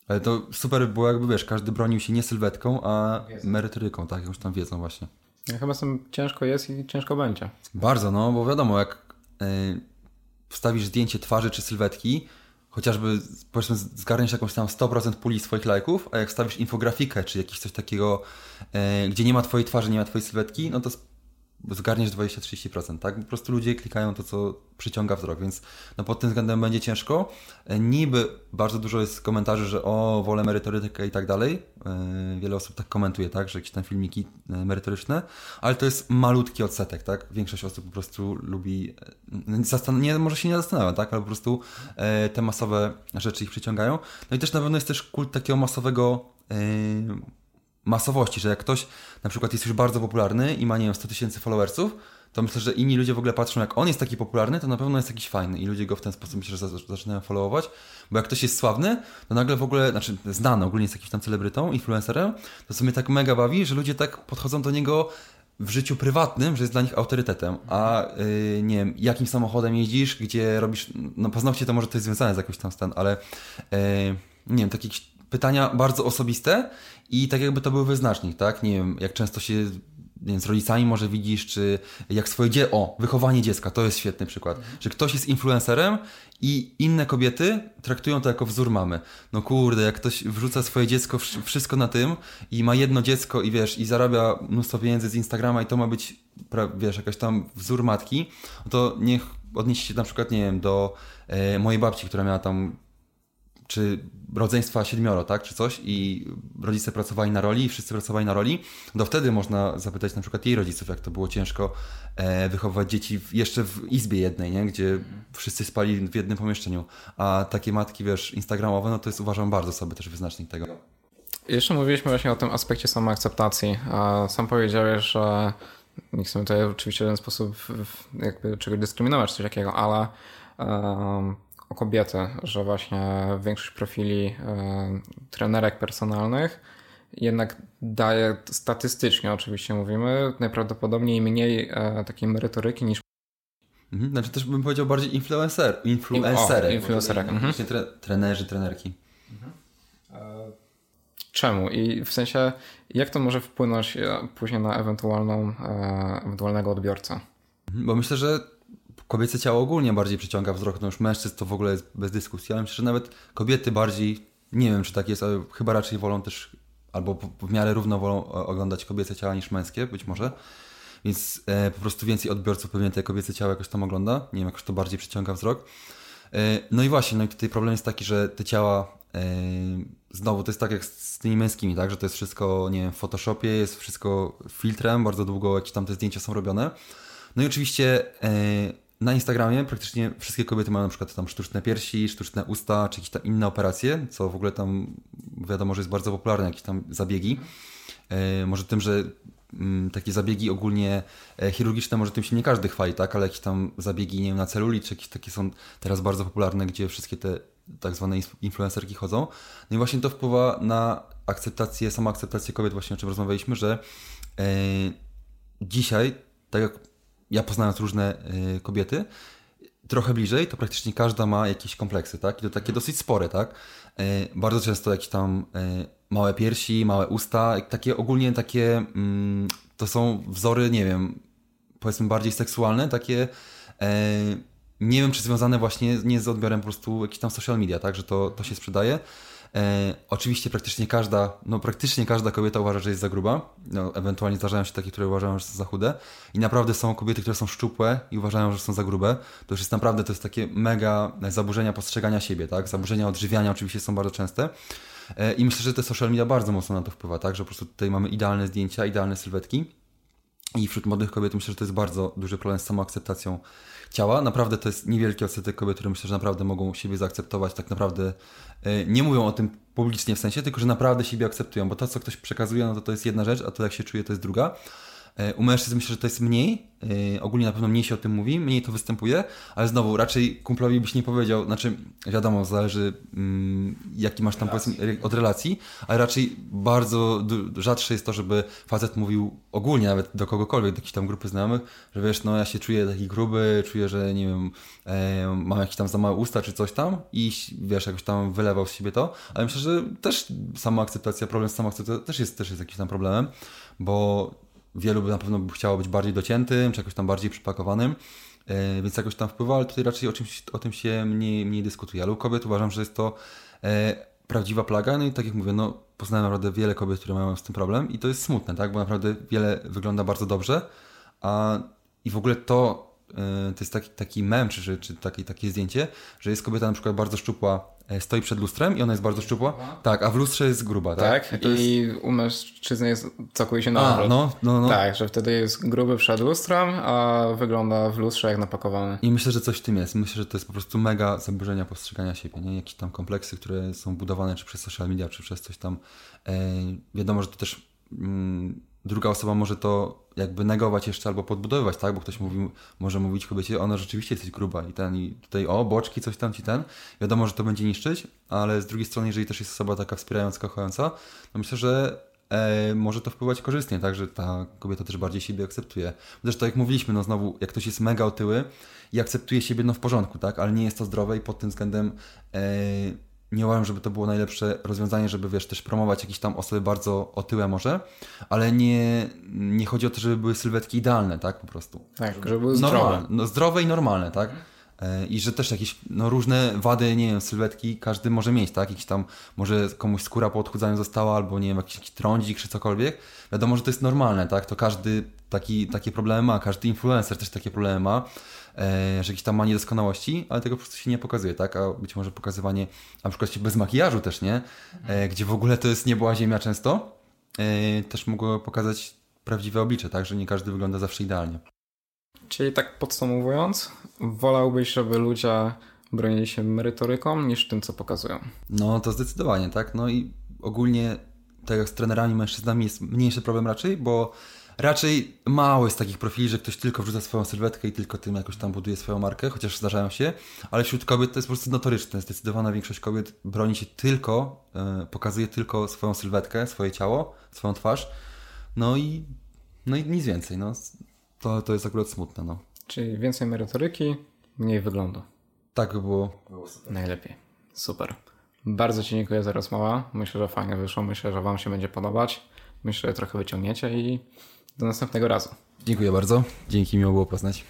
Ale to super było jakby, wiesz, każdy bronił się nie sylwetką, a merytoryką, tak, jakąś tam wiedzą właśnie. Ja chyba z tym ciężko jest i ciężko będzie. Bardzo, no bo wiadomo, jak yy, wstawisz zdjęcie twarzy czy sylwetki, chociażby powiedzmy zgarniesz jakąś tam 100% puli swoich lajków, a jak wstawisz infografikę czy jakieś coś takiego, yy, gdzie nie ma twojej twarzy, nie ma twojej sylwetki, no to zgarniesz 20-30%, tak? Po prostu ludzie klikają to, co przyciąga wzrok, więc no pod tym względem będzie ciężko. E, niby bardzo dużo jest komentarzy, że o, wolę merytorykę i tak dalej. E, wiele osób tak komentuje, tak? Że jakieś tam filmiki e, merytoryczne, ale to jest malutki odsetek, tak? Większość osób po prostu lubi, nie, może się nie zastanawia, tak? Ale po prostu te masowe rzeczy ich przyciągają. No i też na pewno jest też kult takiego masowego masowości, że jak ktoś na przykład jest już bardzo popularny i ma, nie wiem, 100 tysięcy followersów, to myślę, że inni ludzie w ogóle patrzą, jak on jest taki popularny, to na pewno jest jakiś fajny i ludzie go w ten sposób myślę, że zaczynają followować, bo jak ktoś jest sławny, to nagle w ogóle, znaczy znany, ogólnie jest jakimś tam celebrytą, influencerem, to sobie tak mega bawi, że ludzie tak podchodzą do niego w życiu prywatnym, że jest dla nich autorytetem, a yy, nie wiem, jakim samochodem jeździsz, gdzie robisz, no paznokcie to może to jest związane z jakimś tam stan, ale yy, nie wiem, takie pytania bardzo osobiste i tak jakby to był wyznacznik, tak? Nie wiem, jak często się nie wiem, z rodzicami może widzisz, czy jak swoje dzie... O, wychowanie dziecka, to jest świetny przykład. Że ktoś jest influencerem i inne kobiety traktują to jako wzór mamy. No kurde, jak ktoś wrzuca swoje dziecko, wszystko na tym i ma jedno dziecko i wiesz, i zarabia mnóstwo pieniędzy z Instagrama i to ma być, wiesz, jakaś tam wzór matki, no to niech odniesie się na przykład, nie wiem, do e, mojej babci, która miała tam czy rodzeństwa siedmioro, tak, czy coś i rodzice pracowali na roli i wszyscy pracowali na roli, to wtedy można zapytać na przykład jej rodziców, jak to było ciężko e, wychowywać dzieci jeszcze w izbie jednej, nie, gdzie wszyscy spali w jednym pomieszczeniu, a takie matki, wiesz, instagramowe, no to jest uważam bardzo sobie też wyznacznik tego. Jeszcze mówiliśmy właśnie o tym aspekcie samoakceptacji. Sam powiedziałeś, że nie chcemy tutaj oczywiście w ten sposób jakby czegoś dyskryminować, coś takiego, ale o kobiety, że właśnie większość profili e, trenerek personalnych jednak daje statystycznie, oczywiście mówimy, najprawdopodobniej mniej e, takiej merytoryki niż mhm, znaczy też bym powiedział bardziej influencer, influencerek. O, influencerek. Mhm. Tre, trenerzy, trenerki. Mhm. E, czemu? I w sensie, jak to może wpłynąć później na ewentualną, ewentualnego odbiorcę? Mhm, bo myślę, że kobiece ciało ogólnie bardziej przyciąga wzrok, no już mężczyzn to w ogóle jest bez dyskusji, ale myślę, że nawet kobiety bardziej, nie wiem czy tak jest, ale chyba raczej wolą też, albo w miarę równo wolą oglądać kobiece ciała niż męskie, być może. Więc e, po prostu więcej odbiorców pewnie te kobiece ciało jakoś tam ogląda, nie wiem, jakoś to bardziej przyciąga wzrok. E, no i właśnie, no i tutaj problem jest taki, że te ciała e, znowu to jest tak jak z tymi męskimi, tak, że to jest wszystko, nie wiem, w Photoshopie, jest wszystko filtrem, bardzo długo jakieś tam te zdjęcia są robione. No i oczywiście e, na Instagramie praktycznie wszystkie kobiety mają na przykład tam sztuczne piersi, sztuczne usta, czy jakieś tam inne operacje, co w ogóle tam wiadomo, że jest bardzo popularne, jakieś tam zabiegi. E, może tym, że mm, takie zabiegi ogólnie e, chirurgiczne, może tym się nie każdy chwali, tak, ale jakieś tam zabiegi, nie wiem, na celuli, czy jakieś takie są teraz bardzo popularne, gdzie wszystkie te tak zwane influencerki chodzą. No i właśnie to wpływa na akceptację, samoakceptację kobiet, właśnie o czym rozmawialiśmy, że e, dzisiaj, tak jak ja poznając różne y, kobiety, trochę bliżej, to praktycznie każda ma jakieś kompleksy, tak? I to takie dosyć spore, tak? Y, bardzo często jakieś tam y, małe piersi, małe usta, takie ogólnie takie, mm, to są wzory, nie wiem, powiedzmy bardziej seksualne, takie nie wiem, czy związane właśnie nie z odbiorem po prostu jakichś tam social media, tak, że to, to się sprzedaje. E, oczywiście praktycznie każda, no praktycznie każda kobieta uważa, że jest za gruba. No, ewentualnie zdarzają się takie, które uważają, że są za chude. I naprawdę są kobiety, które są szczupłe i uważają, że są za grube. To już jest naprawdę, to jest takie mega zaburzenia postrzegania siebie, tak? Zaburzenia odżywiania oczywiście są bardzo częste. E, I myślę, że te social media bardzo mocno na to wpływa, tak? Że po prostu tutaj mamy idealne zdjęcia, idealne sylwetki. I wśród młodych kobiet myślę, że to jest bardzo duży problem z samoakceptacją ciała. Naprawdę to jest niewielki odsetek kobiet, które myślę, że naprawdę mogą siebie zaakceptować. Tak naprawdę e, nie mówią o tym publicznie w sensie, tylko że naprawdę siebie akceptują, bo to, co ktoś przekazuje, no to to jest jedna rzecz, a to jak się czuje, to jest druga. E, u mężczyzn myślę, że to jest mniej, e, ogólnie na pewno mniej się o tym mówi, mniej to występuje, ale znowu raczej kumplowi byś nie powiedział, znaczy wiadomo, zależy mm, jaki masz tam powiedzmy od relacji, ale raczej bardzo rzadsze jest to, żeby facet mówił ogólnie nawet do kogokolwiek, do jakiejś tam grupy znajomych, że wiesz, no ja się czuję taki gruby, czuję, że nie wiem, e, mam jakieś tam za małe usta czy coś tam i wiesz, jakoś tam wylewał z siebie to, ale myślę, że też sama akceptacja, problem z samoakceptacją też jest, też jest jakiś tam problemem, bo wielu by na pewno by chciało być bardziej dociętym, czy jakoś tam bardziej przypakowanym, e, więc jakoś tam wpływa, ale tutaj raczej o, czymś, o tym się mniej, mniej dyskutuje. Ale u kobiet uważam, że jest to e, prawdziwa plaga, no i tak jak mówię, no poznałem naprawdę wiele kobiet, które mają z tym problem i to jest smutne, tak, bo naprawdę wiele wygląda bardzo dobrze, a i w ogóle to, to jest taki, taki mem, czy, czy takie, takie zdjęcie, że jest kobieta na przykład bardzo szczupła E, stoi przed lustrem i ona jest bardzo szczupła. Tak, a w lustrze jest gruba, tak? Tak, i, jest... u mężczyzny jest całkowicie na odwrót. no, no, no. Tak, że wtedy jest gruby przed lustrem, a wygląda w lustrze jak napakowany. I myślę, że coś w tym jest. Myślę, że to jest po prostu mega zaburzenia postrzegania siebie, nie? Jakieś tam kompleksy, które są budowane czy przez social media, czy przez coś tam. E, wiadomo, że to też... Mm, druga osoba może to jakby negować jeszcze albo podbudowywać, tak? Bo ktoś mówi, może mówić kobiecie, ona rzeczywiście jest gruba i ten, i tutaj o, boczki, coś tam ci ten. Wiadomo, że to będzie niszczyć, ale z drugiej strony, jeżeli też jest osoba taka wspierająca, kochająca, to myślę, że e, może to wpływać korzystnie, tak? Że ta kobieta też bardziej siebie akceptuje. Zresztą jak mówiliśmy, no znowu, jak ktoś jest mega otyły i akceptuje siebie, no w porządku, tak? Ale nie jest to zdrowe i pod tym względem e, nie uważam, żeby to było najlepsze rozwiązanie, żeby wiesz, też promować jakieś tam osoby bardzo otyłe może, ale nie, nie chodzi o to, żeby były sylwetki idealne, tak, po prostu. Tak, żeby były zdrowe. Normalne, no, zdrowe i normalne, tak. E, I że też jakieś no, różne wady, nie wiem, sylwetki każdy może mieć, tak? Jakiś tam, może komuś skóra po odchudzaniu została, albo nie wiem, jakiś, jakiś trądzik czy cokolwiek. Wiadomo, że to jest normalne, tak? To każdy taki, takie problemy ma, każdy influencer też takie problemy ma. E, że jakieś tam ma niedoskonałości, ale tego po prostu się nie pokazuje, tak? A być może pokazywanie na przykład bez makijażu też, nie? E, gdzie w ogóle to jest nie była ziemia często, e, też mogło pokazać prawdziwe oblicze, tak? Że nie każdy wygląda zawsze idealnie. Czyli tak podsumowując, wolałbyś, żeby ludzie bronili się merytoryką niż tym, co pokazują? No to zdecydowanie, tak? No i ogólnie tak jak z trenerami mężczyznami jest mniejszy problem raczej, bo raczej mało jest takich profili, że ktoś tylko wrzuca swoją sylwetkę i tylko tym jakoś tam buduje swoją markę, chociaż zdarzają się, ale wśród kobiet to jest po prostu notoryczne. Zdecydowana większość kobiet broni się tylko, yy, pokazuje tylko swoją sylwetkę, swoje ciało, swoją twarz, no i, no i nic więcej. No. To, to jest akurat smutne. No. Czyli więcej merytoryki, mniej wyglądu. Tak by było. Najlepiej. Super. Bardzo Ci dziękuję za rozmowę. Myślę, że fajnie wyszło. Myślę, że Wam się będzie podobać. Myślę, że trochę wyciągniecie i do następnego razu. Dziękuję bardzo. Dzięki, miło było poznać.